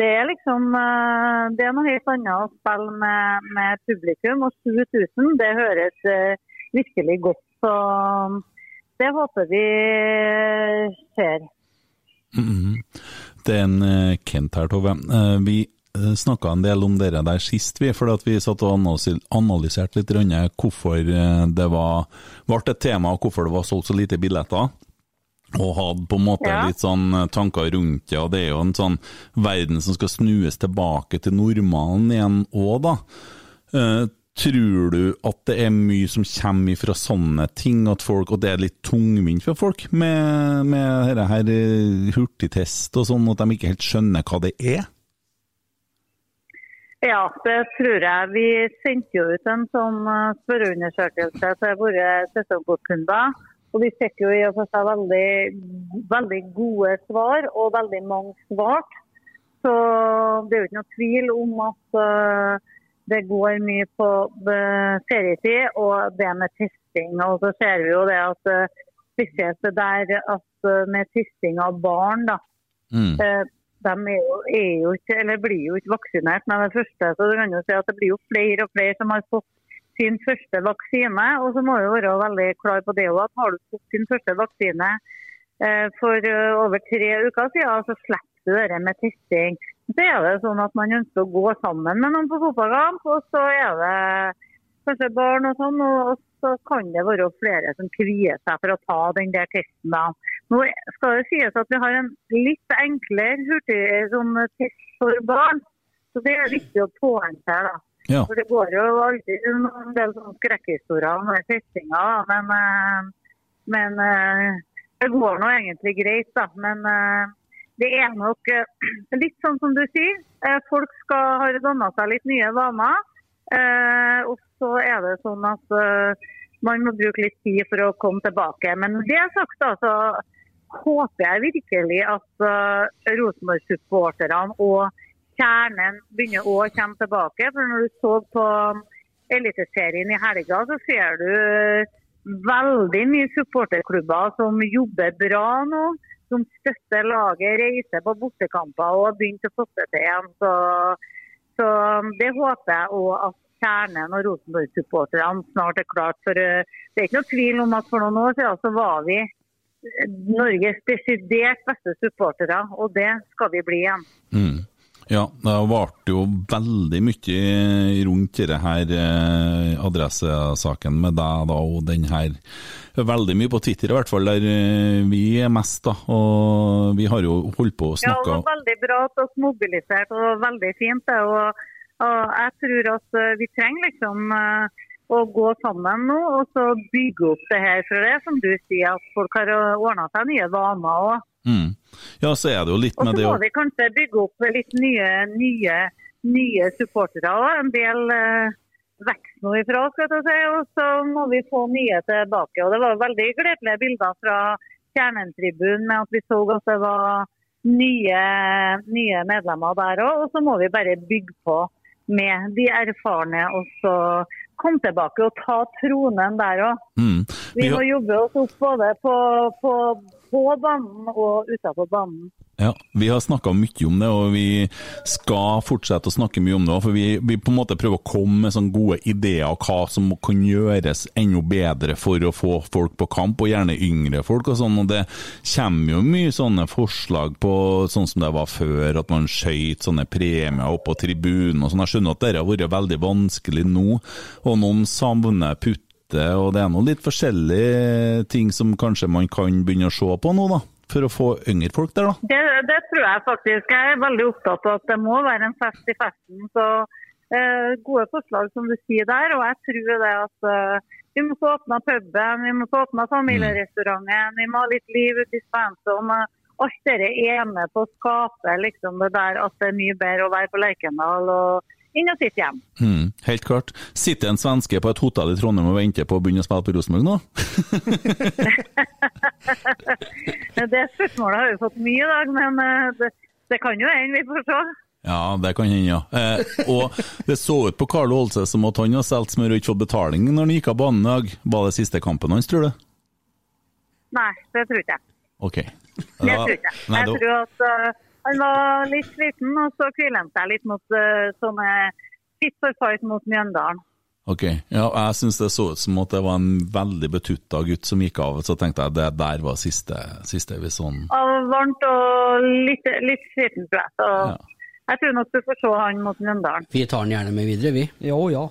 Det er liksom eh, Det er noe helt annet å spille med, med publikum. Og 7000, det høres eh, virkelig godt. Så det håper vi skjer. -hmm. Det er en Kent her, Tove. Vi snakka en del om dere der sist, vi, fordi vi satt og analyserte litt grann hvorfor eh, det var ble et tema, og hvorfor det var solgt så lite billetter. Og hadde på en måte Ja. litt sånn eh, tanker rundt det, og det er jo en sånn verden som skal snues tilbake til normalen igjen òg, da. Eh, Tror du at det er mye som kommer fra sånne ting, at folk, og det er litt tungvint for folk med, med dette her eh, hurtigtest og sånn, at de ikke helt skjønner hva det er? Ja, det tror jeg. Vi sendte jo ut en sånn eh, spørreundersøkelse til våre sesongkortkunder. Og vi fikk jo i og for seg veldig, veldig gode svar, og veldig mange svarte. Så det er jo ikke noe tvil om at eh, det går mye på eh, ferietid og det med testing. Og så ser vi jo det at spesielt det der at med testing av barn, da. Eh, De er jo, er jo ikke, blir jo ikke vaksinert med det første. så du kan jo si at Det blir jo flere og flere som har fått sin første vaksine. Og så må vi være veldig klar på det også, at har du fått sin første vaksine eh, for eh, over tre uker siden, så slipper du det med testing. Så er det sånn at man ønsker å gå sammen med noen på fotballkamp, og så er det kanskje barn og sånn, og så kan det være flere som kvier seg for å ta den der testen. da. Nå skal det sies at vi har en litt enklere hurtig sånn test for barn, så det er viktig å påhente. Ja. For Det går jo alltid en del skrekkhistorier om testinga, men, eh, men eh, det går nå egentlig greit. da. Men eh, det er nok litt sånn som du sier. Folk skal ha danna seg litt nye vaner. eh, Og så er det sånn at man må bruke litt tid for å komme tilbake. Men det det sagt, da, så håper jeg virkelig at uh, Rosenborg-supporterne og kjernen begynner å komme tilbake. For når du så på Eliteserien i helga, så ser du eh, veldig mye supporterklubber som jobber bra nå. Som støtter laget, reiser på bortekamper og har begynt å få det til igjen. Så, så det håper jeg òg at kjernen og Rosenborg-supporterne snart er klart. For eh, det er ikke noe tvil om at for noen år siden så var vi Norges desidert beste supportere, og det skal vi bli igjen. Mm. Ja, det varte jo veldig mye rundt denne her eh, adressesaken med deg da, og den her Veldig mye på Twitter i hvert fall, der eh, vi er mest, da. Og vi har jo holdt på å snakke Ja, det var veldig bra at dere mobiliserte, og veldig fint. Og, og jeg tror at eh, vi trenger liksom å gå sammen nå og så bygge opp det her. For det er som du sier, at folk har ordna seg nye vaner òg. mm. Ja, så er det jo litt med det Og så må det, vi kanskje bygge opp litt nye, nye, nye supportere òg. En del eh, vekst nå ifra, skal jeg si. Og så må vi få nye tilbake. Og det var veldig gledelige bilder fra Kjernen-tribunen med at vi så at det var nye, nye medlemmer der òg. Og så må vi bare bygge på med de erfarne og så komme tilbake og ta tronen der òg. Mm. Vi Vi må har, jobbe oss opp både på, på, på banen og utenfor banen. ja, vi har snakka mye om det, og vi skal fortsette å snakke mye om det. For vi, vi på en måte prøver å komme med sånne gode ideer om hva som kan gjøres enda bedre for å få folk på kamp, og gjerne yngre folk. og sånn, og Det kommer jo mye sånne forslag på sånn som det var før, at man skøyt sånne premier opp på tribunen og sånn. Jeg skjønner at det har vært veldig vanskelig nå, og noen savner putte, og det er nå litt forskjellige ting som kanskje man kan begynne å se på nå, da, for å få yngre folk der, da. Det, det tror jeg faktisk. Jeg er veldig opptatt av at det må være en fest i festen. Så eh, gode forslag som du sier der. Og jeg tror det at eh, vi må få åpna puben, vi må få åpna familierestauranten, vi må ha litt liv ute i eh, Alt dette er med på å skape liksom, det der at det er mye bedre å være på Lerkendal og inn og sitte hjemme. Mm, helt klart. Sitter en svenske på et hotell i Trondheim og venter på å begynne å spille på Rosenborg nå? Det spørsmålet har vi fått mye i dag, men eh, det, det kan jo hende vi får se. Ja, det kan hende, ja. Eh, og det så ut på Carlo Olse som at han har solgt smør og ikke fått betaling når han gikk av banen i dag. Var det siste kampen hans, tror du? Nei, det tror ikke jeg. Ok. Det tror ikke jeg. Nei, Jeg tror at eh, han var litt sliten, og så hviler han seg litt mot uh, sånne fit for fight mot Mjøndalen. Ok, ja, jeg syns det så ut som at det var en veldig betutta gutt som gikk av, så tenkte jeg det der var siste, siste vi så han. Og varmt og litt, litt sliten, tror jeg. Så jeg tror nok du får se han mot Mjøndalen. Vi tar han gjerne med videre, vi. Jo, ja.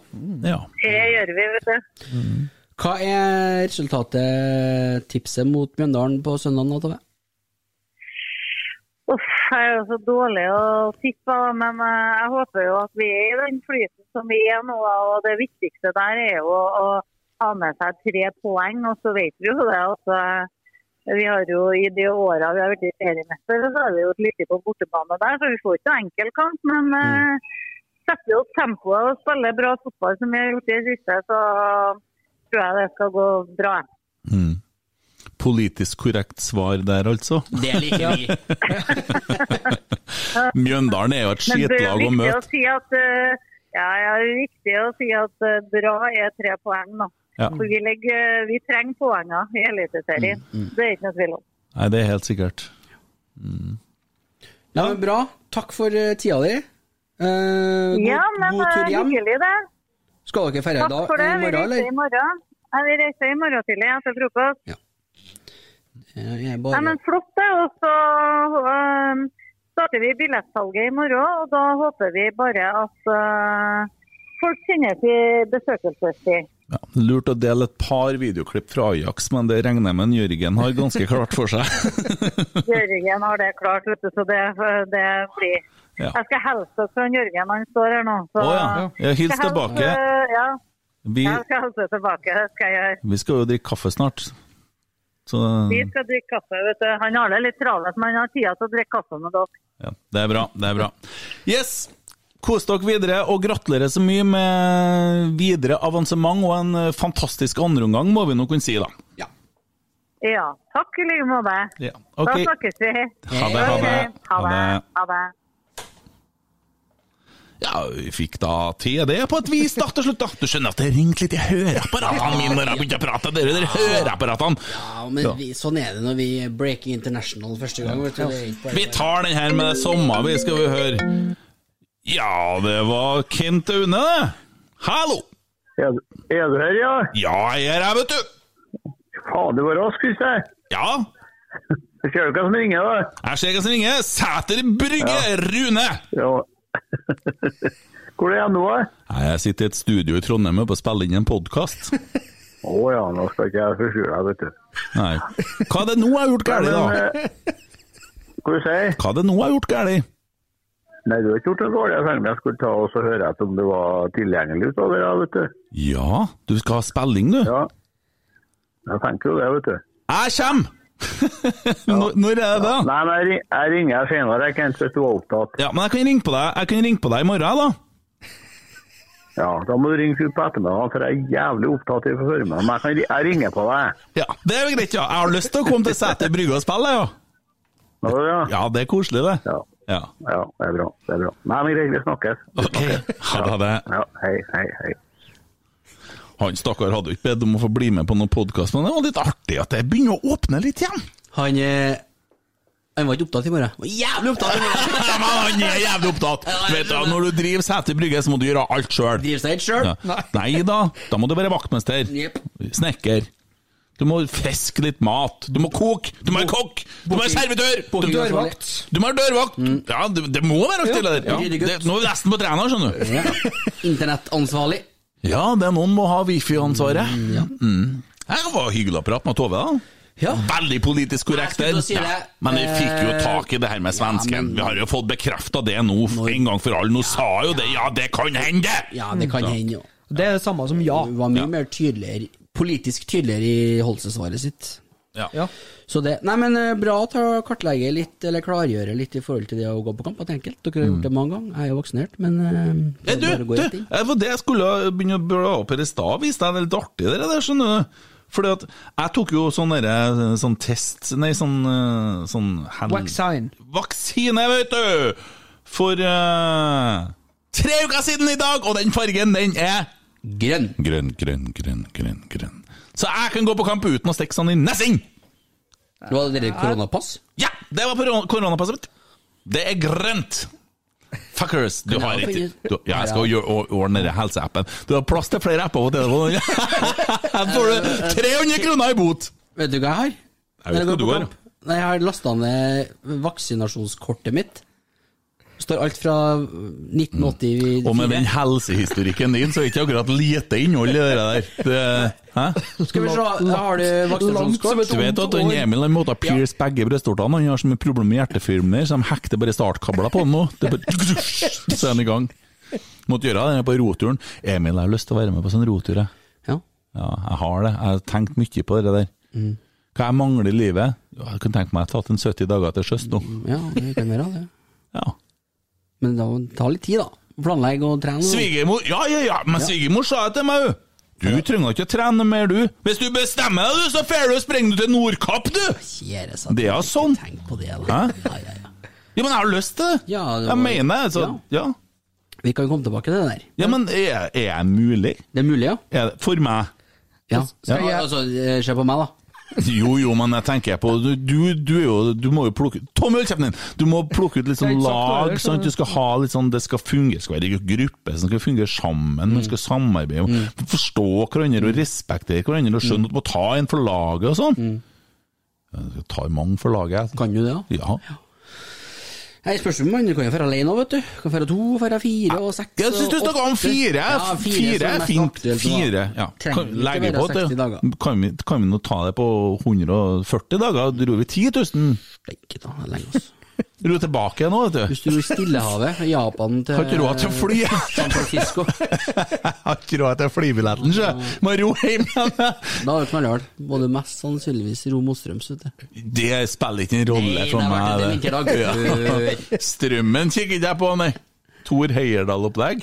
Ja. Det gjør vi, vet du. Hva er resultatet, tipset mot Mjøndalen på søndag? Uff, jeg er jo så dårlig å tippe, men eh, jeg håper jo at vi er i den flyten som vi er nå. og Det viktigste der er jo å, ha med seg tre poeng. Og så vet vi jo det at eh, vi har jo i de åra vi har vært i seriemester, så har vi jo litt på bortebane der, så vi får ikke enkel kamp. Men eh, setter vi opp tempoet og spiller bra fotball som vi har gjort i det siste, så tror jeg det skal gå bra. Mm. Politisk korrekt svar der, altså. Det liker vi. Mjøndalen er jo et Men det skitlag å møte. si at eh, ja, ja, det er viktig å si at eh, bra er tre poeng. Da. Ja. For vi, legger, vi trenger poenger i Eliteserien. Mm, Det er ikke noe tvil om. Nei, det er helt sikkert. Ja, men Bra. Takk for eh, tida di. Eh, god, ja, men god tur eh, hjem. hyggelig det. Skal dere feire Takk da for det. i Vi reiser i morgen. Ja, vi reiser i morgen tidlig etter frokost. Ja, jeg Nei, men Flott, det. Og så øh, starter vi billettsalget i morgen, og da håper vi bare at øh, folk kjenner til besøkelsestid. Ja, lurt å dele et par videoklipp fra Ajax, men det regner jeg med en Jørgen har ganske klart for seg. Jørgen har det klart, vet du, så det, det blir Ja. Jeg skal hilse dere fra Jørgen, han står her nå. Så Å ja. Ja, hils tilbake. Ja, Vi, jeg skal hilse tilbake, det skal jeg gjøre. vi skal jo drikke kaffe snart. Så Vi skal drikke kaffe, vet du. Han har det litt travelt, men han har tida til å drikke kaffe med dere. ja, det er bra. Det er bra. Yes! Kos dere videre, og gratulerer så mye med videre avansement og en fantastisk andreomgang, må vi nå kunne si, da. Ja, takk i like måte. Ja, Okay. Da snakkes vi. Ha det, ha det. Ha det. Ha det. Ja, vi fikk da til det på et vis, da, til slutt. da. Du skjønner at det ringte litt i høreapparatene mine når jeg begynte å prate. Dere, dere høreapparatene. Ja, men Ja. vi, sånn er det når vi breaker international første gang. Vet du. Vi tar den her med det samme, vi skal vi høre. Ja, det var Kent Aune, det. Hallo! Er, er du her, ja? Ja, jeg er her, vet du. Fader, var rask, jeg. Ja. Ser du hva som ringer, da? Jeg ser hvem som ringer. Sæter Brygge, Rune. Ja. Hvor er jeg nå. Jeg sitter i et studio i Trondheim og på å spille inn en podkast. Å ja, nå skal ikke jeg forstyrre deg, vet du. Nei. Hva er det nå jeg har gjort galt, da? eh, Hva du sier Hva er det nå jeg har gjort galt? Nei, du har ikke gjort noe dårlig, selv om jeg skulle ta og høre om det var tilgjengelig utover, ja, vet du. Ja, du skal ha spilling, du? Ja. Jeg tenker jo det, vet du. Jeg kommer! Når, når er det da? Nei, men jeg, jeg ringer senere, jeg kan ikke hvis du er opptatt. Ja, men jeg kan ringe på deg Jeg kan ringe på deg i morgen, da. Ja, da må du ringe på ettermiddagen, for jeg er jævlig opptatt i formiddagen. Men jeg, kan, jeg ringer på deg. Ja, Det er jo greit, ja. Jeg har lyst til å komme til Sæter Brygge og spille, ja. Ja, ja. Ja, det er koselig, det. Ja. Ja. Ja, det er bra. det er bra. Nei, men greit, vi snakkes. Vi snakkes. Ha det. Ja, hei, hei, hei. Han stakkar hadde jo ikke bedt om å få bli med på noen podkast, men det var litt artig at det begynner å åpne litt igjen. Han eh, Han var ikke opptatt i morgen. Var jævlig opptatt i morgen! Men han er jævlig opptatt! Vet du, Når du driver Sæter brygge, så må du gjøre alt sjøl. Sjøl? Nei da, da må du være vaktmester. Snekker. Du må fiske litt mat. Du må koke. Du må være kokk. Du må være servitør. Du, Dørvakt. du må være dørvakt. Ja, det, det må være alt det der. Ja. Det, nå er vi nesten på trener, skjønner du. Internettansvarlig. Ja, det er noen må ha wifi-ansvaret. Mm. Det var hyggelig å prate med Tove, da. Ja. Veldig politisk korrekt der. si. Ja. Men vi fikk jo Eh, tak i det her med svensken. ja, men- Vi har jo fått bekrefta det nå, en gang for alle. Nå sa jo det, ja, det kan hende! Ja, det kan hende, jo. Det er det samme som ja. Hun var mye mer tydeligere, politisk tydeligere i holdelsesvaret sitt. Ja. Ja. Så det, nei, men eh, Bra å kartlegge litt, eller klargjøre litt i forhold til det å gå på kamp. At enkelt. Dere har gjort det mange ganger. Jeg er jo vaksinert, men eh, det du, bare å gå du, inn. det var det jeg skulle begynne å bla opp her i stad. Viste deg det er litt artig, det der, skjønner du. Fordi at jeg tok jo sånn derre sånn test Nei, sånn, eh, sånn hand... Vaksine. Vaksine, vet du! For uh, tre uker siden i dag, og den fargen, den er Grønn. Grønn, grønn, grønn, grønn. grønn. Så jeg kan gå på kamp uten å stikke sånn i nessing! Var det koronapass? Ja, det var koronapasset mitt. Det er grønt. Fuckers, du har ikke du, ja, Jeg skal ordne helseappen. Du har plass til flere apper på telefonen. Her får du 300 kroner i bot! Vet du hva jeg har? Jeg vet hva du har. Nei, Jeg har lasta ned vaksinasjonskortet mitt. Står alt fra 1984 Og med den helsehistorikken din, så er det ikke akkurat lite innhold i det der. Det, hæ? Skal vi se, har du vaksinasjonskort? Du vet at den Emil han måtte pierce begge brystvortene. Han har så mye problemer med hjertefilmer, så de hekter bare startkabler på den nå. Det bare, så er han i gang. Måtte gjøre det på roturen. Emil, jeg har lyst til å være med på sånn rotur, jeg. Ja. Ja, jeg har det. Jeg har tenkt mye på det der. Mm. Hva jeg mangler i livet? Jeg kunne tenkt meg å ha tatt en 70 dager til sjøs nå. Ja, det kan være det. Ja. Men det tar litt tid, da. Planlegge og trene. Svigermor Ja, ja, ja, men svigermor sa det til meg, du. Du trenger ikke å trene mer, du. Hvis du bestemmer deg, du, så drar du og springer du til Nordkapp, du! Kjære. Det er sånn. Tenk på det, da. Ja, ja, ja. Ja, men jeg har lyst til det. Ja, det Jeg mener det. Ja. ja. Vi kan komme tilbake til det der. Ja, men er, er jeg mulig? Det er mulig, ja. Er det, for meg? ja. Skal jeg- Altså, eh, se på meg, da. Jo, jo, men jeg tenker på Du, du, jo, du må jo plukke Tom, hold kjeften din! Du må plukke ut litt sånn lag. Sånn at Sant? Du skal ha litt sånn Det skal fungere, skal være en gruppe som skal fungere sammen. Man skal samarbeide. Forstå hverandre og respektere hverandre og skjønne at du må ta en for laget og sånn. Jeg Du tar mange for laget. Kan du det, da? Ja. Nei, spørs om man kan jo dra alene òg, vet du. Kan dra to, dra fire og seks Jeg syns du snakka om fire. Ja, Fire, er fint. Fire, ja. Kan, legge på 60 det. dager. Kan vi, kan vi nå ta det på 140 dager? Dro vi 10 000? Ikke da, det er lenge, altså. Dro tilbake nå, vet du. Hvis du i Stillehavet, Japan til Har ikke råd til å fly. San Francisco. Har ikke råd til flybilletten, sjø. Må ro hjem igjen. Da er det knallhardt. Må du mest sannsynligvis ro motstrøms, vet du. Det spiller ikke en rolle Nei, for meg. Det det. før. Strømmen kikker ikke jeg på, nei. Tor Heierdal-opplegg.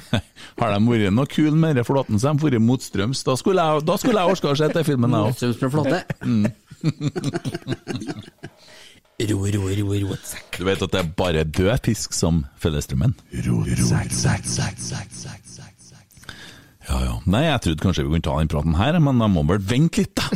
Har de vært noe kul med denne flåten som har vært motstrøms? Da skulle jeg, da skulle jeg orka å se den filmen, jeg òg. Motstrøms med flåte. Ro, ro, ro, ro, sekk. Du vet at det er bare død fisk som følger strømmen? Ja, ja. Nei, jeg trodde kanskje vi kunne ta den praten her, men jeg må vel vente litt, da.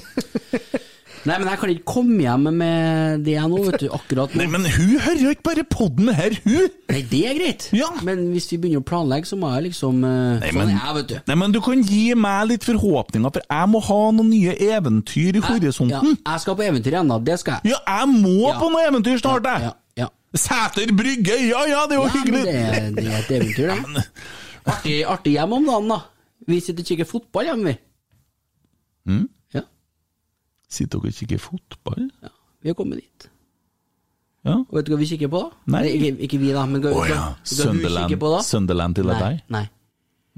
Nei, men jeg kan ikke komme hjem med det nå, vet du, akkurat nå. Nei, men hun hører jo ikke bare podden her, hun! Nei, det er greit. Ja. Men hvis vi begynner å planlegge, så må jeg liksom eh, Nei, Sånn men, er jeg, vet du. nei, men du kan gi meg litt forhåpninger, for jeg må ha noen nye eventyr i Ja, horisonten. jeg skal på eventyr da. Det skal jeg. Ja, jeg må Ja. på noe eventyr snart, jeg! Ja, ja. Sæter brygge, ja ja, det er jo Ja, men det, det er et eventyr, det. Artig, artig hjem om dagen, da. Vi sitter og kikker fotball hjemme, vi. Mm? Sitter dere og kikker fotball? ja. Vi har kommet dit. Ja. Og vet du hva vi kikker på, da? Nei. Ikke, ikke vi, da, men hva, oh, ja. hva, du Sunderland, kikker på, da? Sunderland til deg? nei.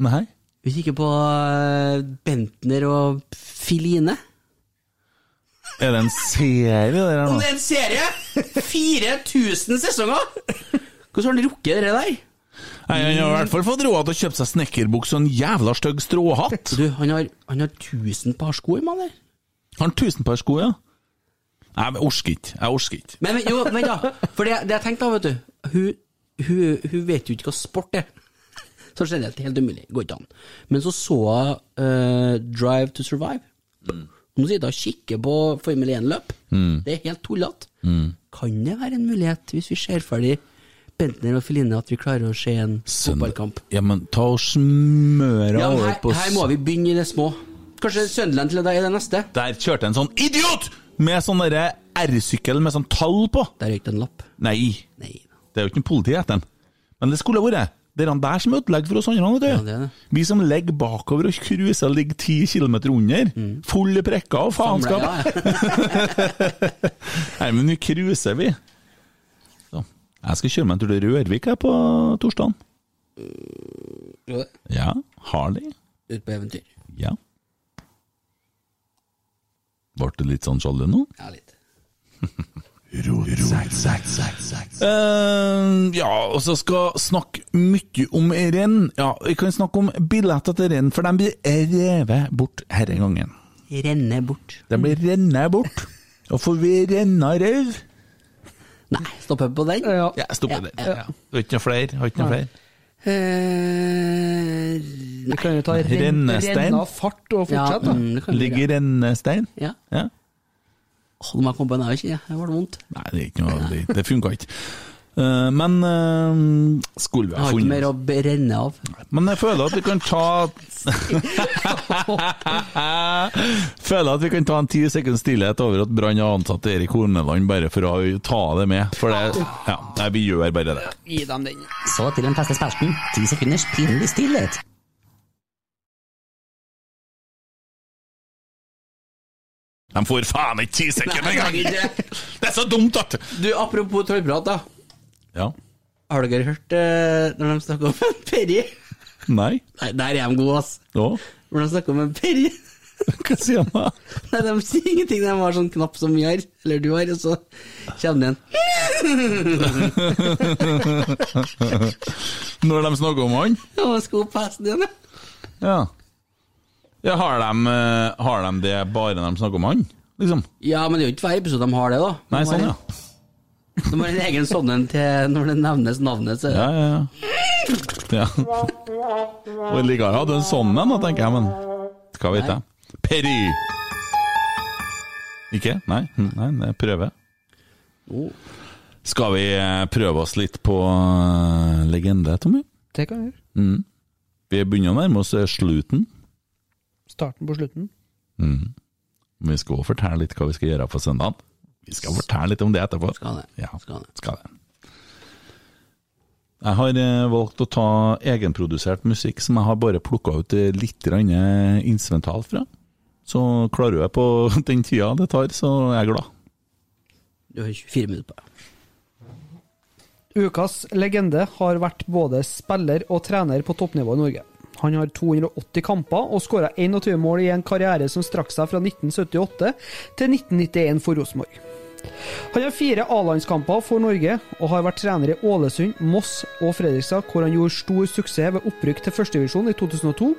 Nei? Vi kikker på eh, Bentner og Filine. Er det en serie, det der Om det er en serie! 4000 sesonger! Hvordan har han rukket det der? Nei, Han har i hvert fall fått råd til å kjøpe seg snekkerbukse og en jævla stygg stråhatt. Du, han har, han har 1000 par sko i mann der. Har han tusen par sko, ja? Nei, men orsker ikke. Jeg orsker ikke. Men, men jo, vent da. For det, det jeg tenkte da, vet du Hun, hun, hun vet jo ikke hva sport er. Så generelt helt umulig. Går ikke an. Men så så hun uh, Drive to Survive. Nå sitter jeg og kikker på Formel 1-løp. Mm. Det er helt tullete. Mm. Kan det være en mulighet, hvis vi ser ferdig Bentner og Feline, at vi klarer å se en fotballkamp? Ja, men ta og smøre Ja, over på her må vi begynne i det små. Kanskje Sunderland til deg er det neste? Der kjørte en sånn idiot med sånn R-sykkel med sånn tall på. Der røyk det en lapp. Nei. Det er jo ikke noe politi etter den. Men det skulle vært. Det er han der som ødelegger for oss andre. Ja, det det. Vi som ligger bakover og cruiser ligger ti kilometer under. Fulle prekker og faenskap. Ja. Nei, men vi cruiser, vi. Så. Jeg skal kjøre meg en tur til Rørvik her på torsdag. Jo, det. Ja. Harley. Ut på eventyr. Ja. Ble du litt sånn sjalu nå? Ja, litt. Uh, ja, og så skal snakke mye om renn. Ja, vi kan snakke om billetter til renn, for de blir revet bort denne gangen. Renne bort. De blir rennet bort. Og får vi renna rev? Nei, stopper på den? Ja. Ja, stopper Ja, der. ja. Ja. Har ikke noe flere? Har ikke noe flere? Eh, Vi kan jo ta renn, Rennestein. renna fart og fortsette. Ja, mm, Ligger rennestein? Ja. ja. Hold meg kom jeg ikke, det ble vondt. Nei, det er ikke noe Det, det funka ikke. Eh, men eh, skulle vi Jeg ha har ikke mer å brenne av. Men jeg føler at vi kan ta Føler at vi kan ta en ti sekund stillhet over at Brann har ansatt Erik Horneland, bare for å ta det med. For det Ja, nei, vi gjør bare det. Gi dem den. Så til den feste spelten. Ti sekunders pinlig stillhet. De får faen ikke ti sekunder engang! Det er så dumt at Du, apropos tørrprat, da. Ja. Har dere hørt uh, når de snakker om en Perry? Nei. Nei, der er de gode, ass. Ja. Når de snakker om en Perry Hva sier han da? Nei, de sier ingenting. De har sånn knapp som vi har, eller du har, og så kommer det en Når de snakker om han? Ja, han skal opp hesten igjen, ja. Ja. ja har, de, eh, har de det bare når de snakker om han? Liksom? Ja, men det er jo ikke hver episode de har det, da. De Nei, sånn, en- ja. må ha en egen sånn en til når det nevnes navnet. Så. Ja, ja, ja. ja. Og Ligard hadde en sånn en, tenker jeg, men hva vet jeg. Perry! Ikke? Nei, nei det er prøve. Oh. Skal vi eh, prøve oss litt på eh, legende, Tommy? Det kan vi gjøre. Mm. Vi begynner å nærme oss eh, slutten. Starten på slutten. Mm. Vi skal òg fortelle litt hva vi skal gjøre på søndag. Vi skal fortelle litt om det etterpå. Skal det. Ja, Skal det. skal det. Jeg har eh, valgt å ta egenprodusert musikk som jeg har bare plukka ut eh, litt instrumentalt eh, fra. Så klarer jeg på den tida det tar, så er jeg glad. Du har 24 minutter på deg. Ukas legende har vært både spiller og trener på toppnivå i Norge. Han har 280 kamper og skåra 21 mål i en karriere som strakk seg fra 1978 til 1991 for Rosenborg. Han har fire A-landskamper for Norge og har vært trener i Ålesund, Moss og Fredrikstad, hvor han gjorde stor suksess ved opprykk til førstedivisjon i 2002,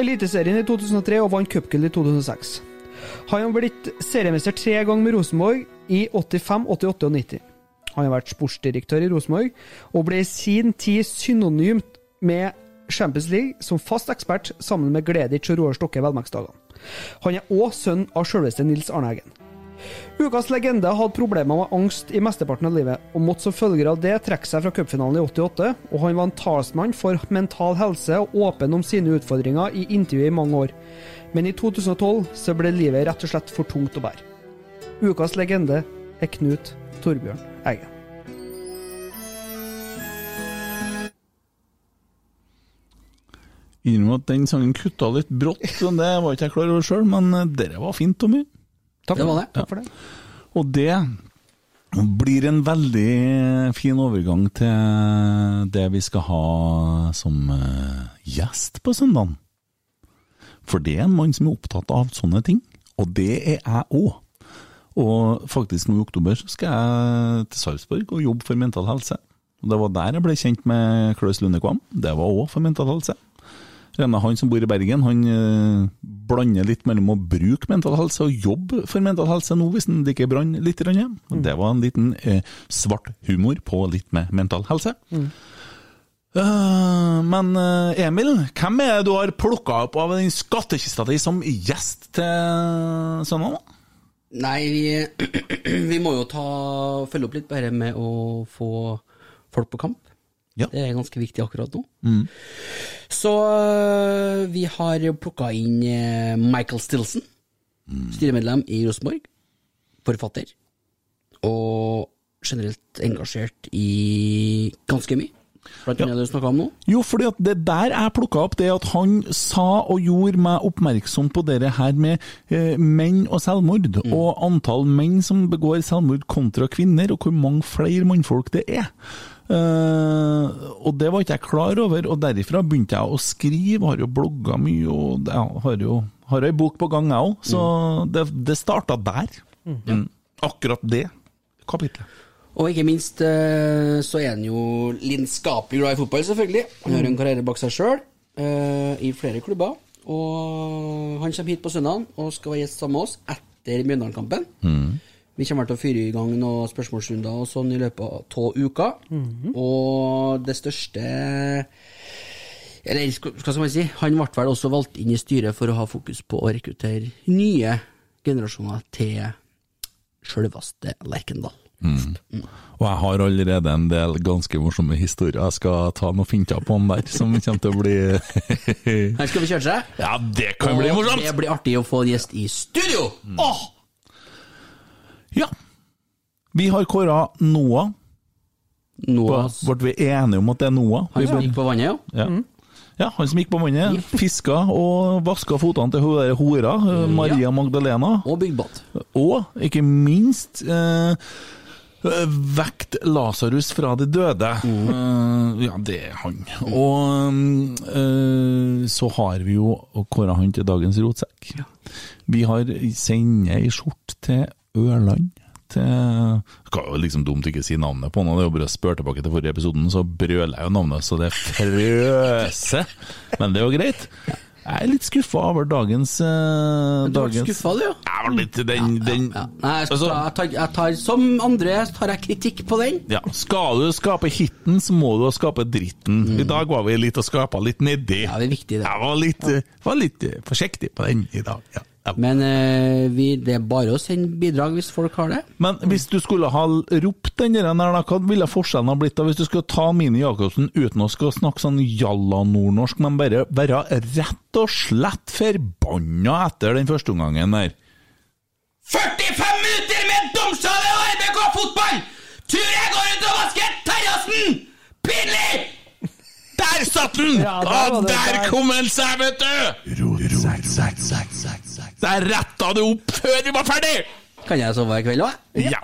Eliteserien i 2003 og vant cupgull i 2006. Han har blitt seriemester tre ganger med Rosenborg i 85, 88 og 90. Han har vært sportsdirektør i Rosenborg, og ble i sin tid synonymt med Champions League som fast ekspert sammen med Gleditsch og Roar Stokke Velmaksdagene. Han er òg sønn av selveste Nils Arne Eggen. Ukas legende hadde problemer med angst i mesteparten av livet, og måtte som følger av det trekke seg fra cupfinalen i 88, og han var en talsmann for mental helse og åpen om sine utfordringer i intervjuet i mange år. Men i 2012 så ble livet rett og slett for tungt å bære. Ukas legende er Knut Torbjørn Eggen. Innrømmer at den sangen kutta litt brått, men det var ikke jeg klar over sjøl, men eh, dere var fint, Tommy. Takk Det for var det. det. Takk for det. Og det blir en veldig fin overgang til det vi skal ha som eh, gjest på søndagen. For det er en mann som er opptatt av sånne ting, og det er jeg òg. Og faktisk nå i oktober så skal jeg til Sarpsborg og jobbe for Mental Helse. Og Det var der jeg ble kjent med Klaus Lundekvam. Det var òg for Mental Helse. Rene, han som bor i Bergen, han eh, blander litt mellom å bruke mental helse og jobbe for mental helse nå, hvis han liker brann litt. grann. Og Det var en liten eh, svart humor på litt med mental helse. Mm. Uh, men Emil, hvem er det du har plukka opp av den skattkista di som gjest til søndag? Nei, vi, vi må jo ta, følge opp litt bare med å få folk på kamp. Det er ganske viktig akkurat nå. Mm. Så øh, vi har plukka inn øh, Michael Stilson, styremedlem i Rosenborg, forfatter, og generelt engasjert i ganske mye. Nå. Jo, fordi at det der jeg plukka opp, det at han sa og gjorde meg oppmerksom på det her med eh, menn og selvmord, og antall menn som begår selvmord kontra kvinner, og hvor mange flere mannfolk det er. Eh, og det var ikke jeg klar over, og derifra begynte jeg å skrive, har jo blogga mye, og ja, har jo har ei bok på gang, jeg òg, så det, det starta der. Mm. Akkurat det kapitlet. Og ikke minst øh, så er han jo lidenskapelig glad i fotball, selvfølgelig. Han har en karriere bak seg sjøl i flere klubber. Og han kommer hit på søndag og skal være gjest sammen med oss etter Mjøndalen-kampen. Vi kommer til å fyre i gang noen spørsmålsrunder og sånn i løpet av to uker. -hmm. Og det største Eller hva skal man si? Han ble vel også valgt inn i styret for å ha fokus på å rekruttere nye generasjoner til sjølveste Lerkendal. Mm. Og jeg har allerede en del ganske morsomme historier. Jeg skal ta noen finter på han der, som kommer til å bli Her skal vi kjøre seg. Ja, det kan bli morsomt! Det blir artig å få en gjest i studio! Åh! Ja. Vi har kåra Noah. Noah. Ble vi enige om at det er Noah? Han som gikk på vannet, ja. Ja. Mm. ja, han som gikk på vannet. Fiska og vaska fotene til hun hora, eh, Maria Magdalena. Og byggbad. Og ikke minst eh, vekt Lasarus fra de døde. Eh, ja, det er han. Og eh, så har vi jo kåra han til dagens rotsekk. Vi har sender ei skjorte til Ørland. Til Skal jo liksom dumt ikke si navnet på noe, det er jo bare å spørre tilbake til forrige episoden, så brøler jeg jo navnet så det frøser. Men det er jo greit. Jeg er litt skuffa over dagens uh, Du ble skuffa, du, ja? Jeg var litt den, den Nei, jeg, skal Altså- jeg, tar, jeg tar Som andre tar jeg kritikk på den. Ja, Skal du skape hiten, så må du skape dritten. I dag var vi litt og skapa litt nedi. Ja, det er viktig, det. Jeg var litt, eh, var litt eh, forsiktig på den i dag. Ja. Men eh, vi, det er bare å sende bidrag hvis folk har det. Men hvis du skulle ha ropt den der, hva ville forskjellen ha blitt da hvis du skulle ta Mini Jacobsen uten å skal snakke sånn jalla-nordnorsk, men bare være rett og slett forbanna etter den første omgangen der? 45 minutter med domsale og RBK fotball! Tur jeg går ut og vasker terrassen! Pinlig! Der satt den! Ja, der Ah, der der. kom den seg, vet du! Der retta det opp før vi var ferdig! Kan jeg sove i kveld òg? Ja.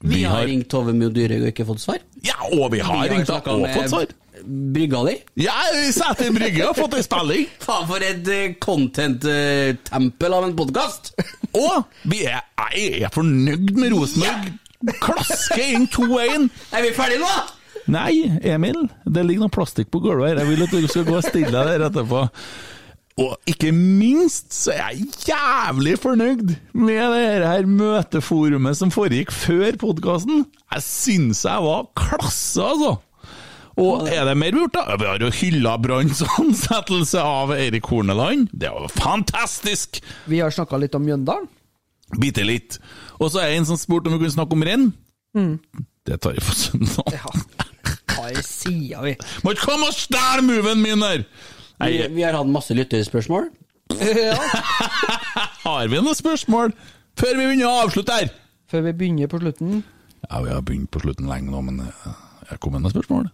Vi, har ringt Tove Mo Dyrhaug og ikke fått svar. Ja, og vi har ringt henne og fått svar. Brygga di. Ja, Sæter Brygge har fått ei spilling. Faen, for et eh, content-tempel av en podkast! Og vi er, jeg er fornøyd med Rosenborg. Klaske inn 2-1. Er vi ferdige nå? Nei, Emil, det ligger noe plastikk på gulvet her. Jeg vil at du skal gå og stille deg der etterpå. Og ikke minst så er jeg jævlig fornøyd med det her møteforumet som foregikk før podkasten. Jeg syns jeg var klasse, altså. Og er det mer vi gjort, da? Vi har jo hylla Branns ansettelse av Eirik Horneland. Det var fantastisk! Vi har snakka litt om Mjøndalen. Bitte litt. Og så er det en som spurte om vi kunne snakke om renn. Mm. Det tar vi på søndag. Hva er sida vi? Må ikke komme og stjele moven min her! Vi, vi har hatt masse lytterspørsmål. Har vi noen spørsmål før vi begynner å avslutte her? Før vi begynner på slutten. Ja, vi har begynt på slutten lenge nå, men eh, jeg kom med noen spørsmål.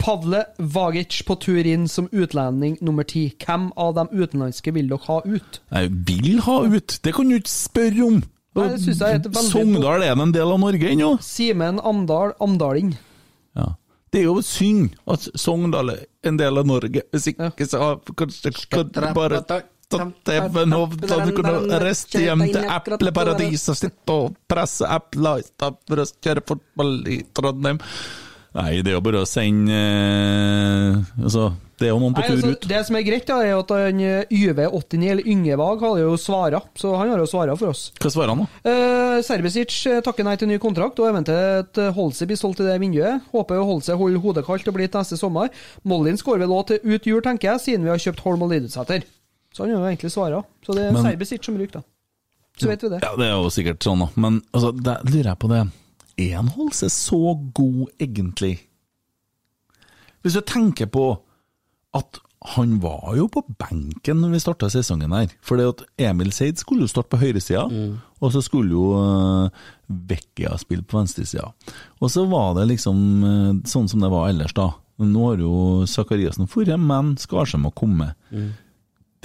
Pavle Vagic på tur inn som utlending nummer ti. Hvem av de utenlandske vil dere ha ut? Jeg vil ha ut, det kan du ikke spørre om. Nei, det synes jeg er Sogndal er en del av Norge ennå. Simen Amdal Amdaling. Det er jo synd at Sogndal er en del av Norge. Hvis ikke så kanskje kan bare tatt Evenhovd og kunne reist hjem til epleparadiset og sitte og presse epler istedenfor å kjøre fotball i Trondheim. Nei, det er jo bare å sende eh, Altså, det er jo noen på Nei, tur altså, ut. det som er greit, da, er at han eh, YV89, eller Yngevag, har jo svara. Så han har jo svara for oss. Hva svarer han, da? Uh, Serbisic eh, takker nei til ny kontrakt, og eventuelt uh, Holse blir solgt i det vinduet. Håper jo Holse holder hodet kaldt og blir til neste sommer. Mollins går vel òg til ut jul, tenker jeg, siden vi har kjøpt Holm og Lidutsæter. Så han har jo egentlig svara. Så det er Men- Serbisic som ryker, da. Så vet vi det. Ja, det er jo sikkert sånn, da. Men altså, der lurer jeg på det. Er Holse så god, egentlig? Hvis du tenker på at han var jo på benken når vi starta sesongen her. For at Emil Seid skulle jo starte på høyresida, og så skulle jo uh, Vecchia spille på venstresida. Og så var det liksom eh, sånn som det var ellers, da. Nå har jo Sakariassen dratt, men Skarsheim har kommet.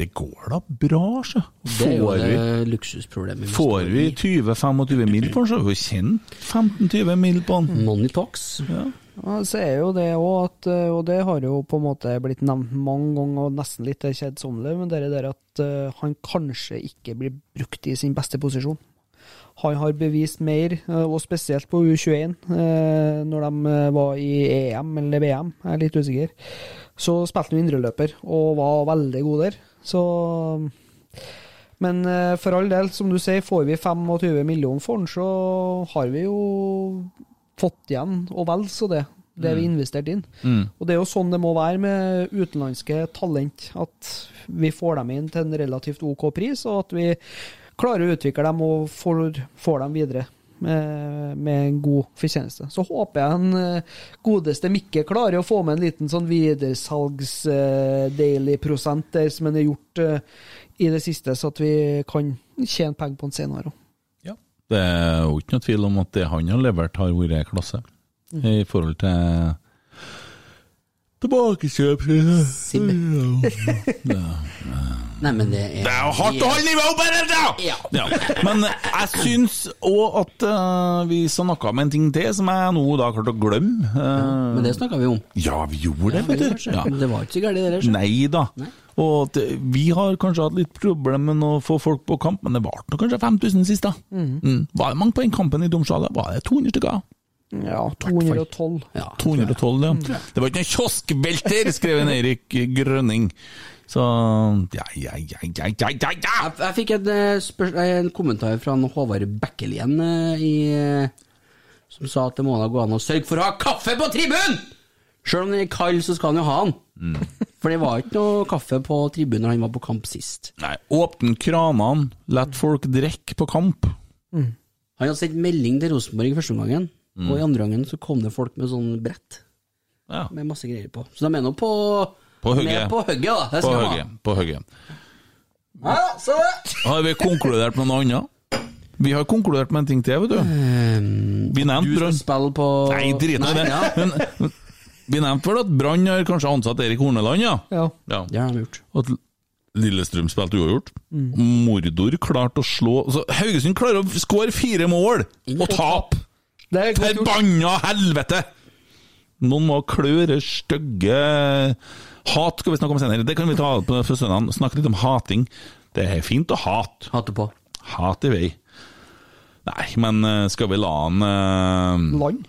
Det går da bra, sjø. Det er jo det luksusproblemet. Får vi 20-25 mil på den, så har vi kjent 15-20 mil på den. Money talks. Ja. Ja, så er jo det òg at eh, Og det har jo på en måte blitt nevnt mange ganger, og nesten litt kjedsommelig, men det er det at eh, han kanskje ikke blir brukt i sin beste posisjon. Han har bevist mer, eh, og spesielt på U21, eh, når de var i EM eller VM, jeg er litt usikker. Så spilte han indreløper, og var veldig god der. Så Men eh, for all del, som du sier, får vi 25 millioner for den, så har vi jo fått igjen, og vel så det, det vi Mm. investerte inn. Mm. Og det er jo sånn det må være med utenlandske talent, at vi får dem inn til en relativt OK pris, og at vi klarer å utvikle dem og får, får dem videre med, med en god fortjeneste. Så håper jeg en eh, godeste Mikke klarer å få med en liten sånn videresalgsdeilig-prosent der som han har gjort eh, i det siste, så at vi kan tjene penger på en senere òg. Det er jo ikke noe tvil om at det han har levert, har vært klasse. Mm. I forhold til tilbakekjøp Nei, men det er Det er jo hardt å holde nivået oppe her, da! Ja. Ja. Men jeg syns òg at uh, vi snakka om en ting til som jeg nå da har klart å glemme. Eh, Men det snakka vi om. Ja, vi gjorde det, Ja, vet du. det. Ja. Det var ikke så gærent, det der. Nei da. Og at vi har kanskje hatt litt problemer med å få folk på kamp, men det ble kanskje 5000 sist, da. Mm. Mm. Var det mange på den kampen i domsalen? Var det 200 stykker? Ja, 212. 212, ja. Det var ikke noen kioskvelter, skrev en Eirik Grønning. Så ja, ja, ja, ja, ja, ja, ja. Jeg, jeg fikk en, eh, spørs- en kommentar fra en Håvard Bekkelien eh, i, eh, som sa at det må da gå an å sørge for å ha kaffe på tribunen! Sjøl om den er kald, så skal han jo ha den. For det var ikke noe kaffe på tribunen når han var på kamp sist. Nei, åpne kranene, lett folk drikke på kamp. Han hadde sendt melding til Rosenborg i første omgangen, Mm. og i andre gangen så kom det folk med sånn brett Ja. med masse greier på. Så de er nå på På hugget. på hugget, da. Det På hugget. På hugget. Ja, så det. Har vi konkludert med noe annet? Vi har konkludert med en ting til, vet du. Vi nevnte Du skal Brann. spille på Nei, drit i det. ja. Men, vi nevnte vel at Brann har kanskje ansatt Erik Horneland, ja? Ja. ja. Det har han gjort. At Lillestrøm spilte uavgjort. Mm. Mordor klarte å slå så Haugesund klarer å skåre fire mål og tape! Forbanna helvete! Noen må kløre stygge Hat skal vi snakke om senere. Det kan vi ta på søndag. Snakke litt om hating. Det er fint å hate. Hate på. Hat i vei. Nei, men eh, skal vi la han uh... Land?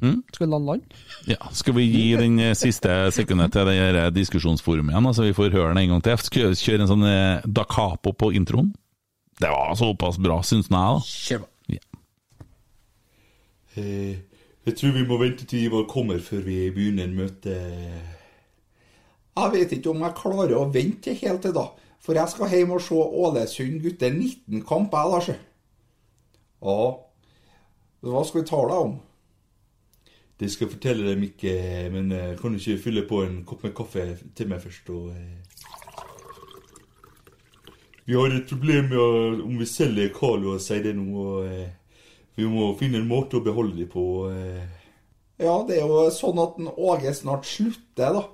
Mm? Skal vi la han land? Ja, Skal vi gi den eh, siste sekundet til det diskusjonsforumet igjen, så vi får høre den en gang til? Skal vi kjøre en sånn da capo på introen? Det var såpass bra, syns jeg. Kjør på. Eh, jeg tror vi må vente til Ivar kommer før vi begynner møtet. Jeg vet ikke om jeg klarer å vente helt til da, for jeg skal hjem og se Ålesund gutter 19-kamp, jeg, Lars. Ja, hva skal vi tale om? Det skal jeg fortelle dem ikke, men eh, kan du ikke fylle på en kopp med kaffe til meg først? Og, eh. Vi har et problem med om vi selger Carlo og sier det nå. Og, eh, vi må finne en måte å beholde dem på. Eh. Ja, det er jo sånn at Åge snart slutter, da.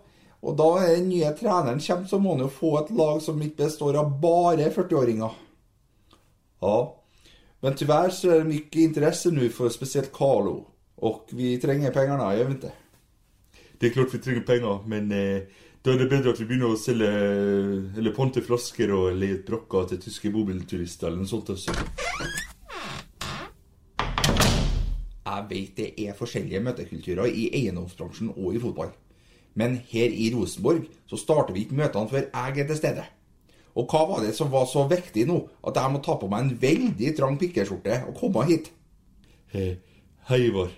Og da den nye treneren kommer, så må han jo få et lag som ikke består av bare 40-åringer. Ja, men tyvärr så er det mye interesse nå for spesielt Carlo. Og vi trenger pengene, gjør vi ikke? Det er klart vi trenger penger, men eh, da er det bedre at vi begynner å selge Eller ponte flasker og leie ut brakker til tyske bobilturister eller noe sånt. Også. Jeg vet det er forskjellige møtekulturer i eiendomsbransjen og i fotball. Men her i Rosenborg så starter vi ikke møtene før jeg er til stede. Og hva var det som var så viktig nå at jeg må ta på meg en veldig trang pikkeskjorte og komme hit? Eh, Hei, Ivar.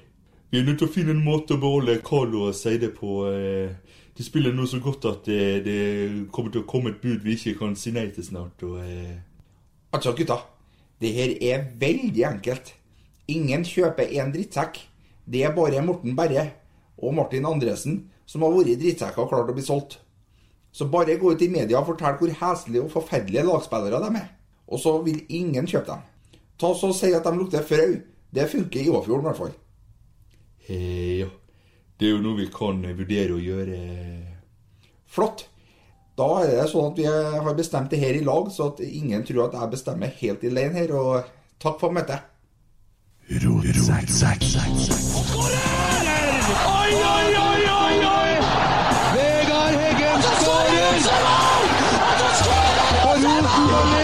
Vi er nødt til å finne en måte å beholde Carlo og Seide på. eh. De spiller nå så godt at det, det kommer til å komme et bud vi ikke kan si nei til snart. Og, eh. Altså, gutta. Det her er veldig enkelt. Ingen kjøper en drittsekk. Det er bare Morten Berre og Martin Andresen som har vært drittsekker og klart å bli solgt. Så bare gå ut i media og fortell hvor heslige og forferdelige lagspillere de er. Og så vil ingen kjøpe dem. Ta så og Si at de lukter frø. Det funker i Åfjorden i hvert fall. Eh, ja. Det er jo noe vi kan vurdere å gjøre. Flott. Da er det sånn at vi har bestemt det her i lag, så at ingen tror at jeg bestemmer helt alene her. Og takk for møtet. Oi, oi, oi, oi, oi! Vegard Heggen skårer! Og Rosenborg leder et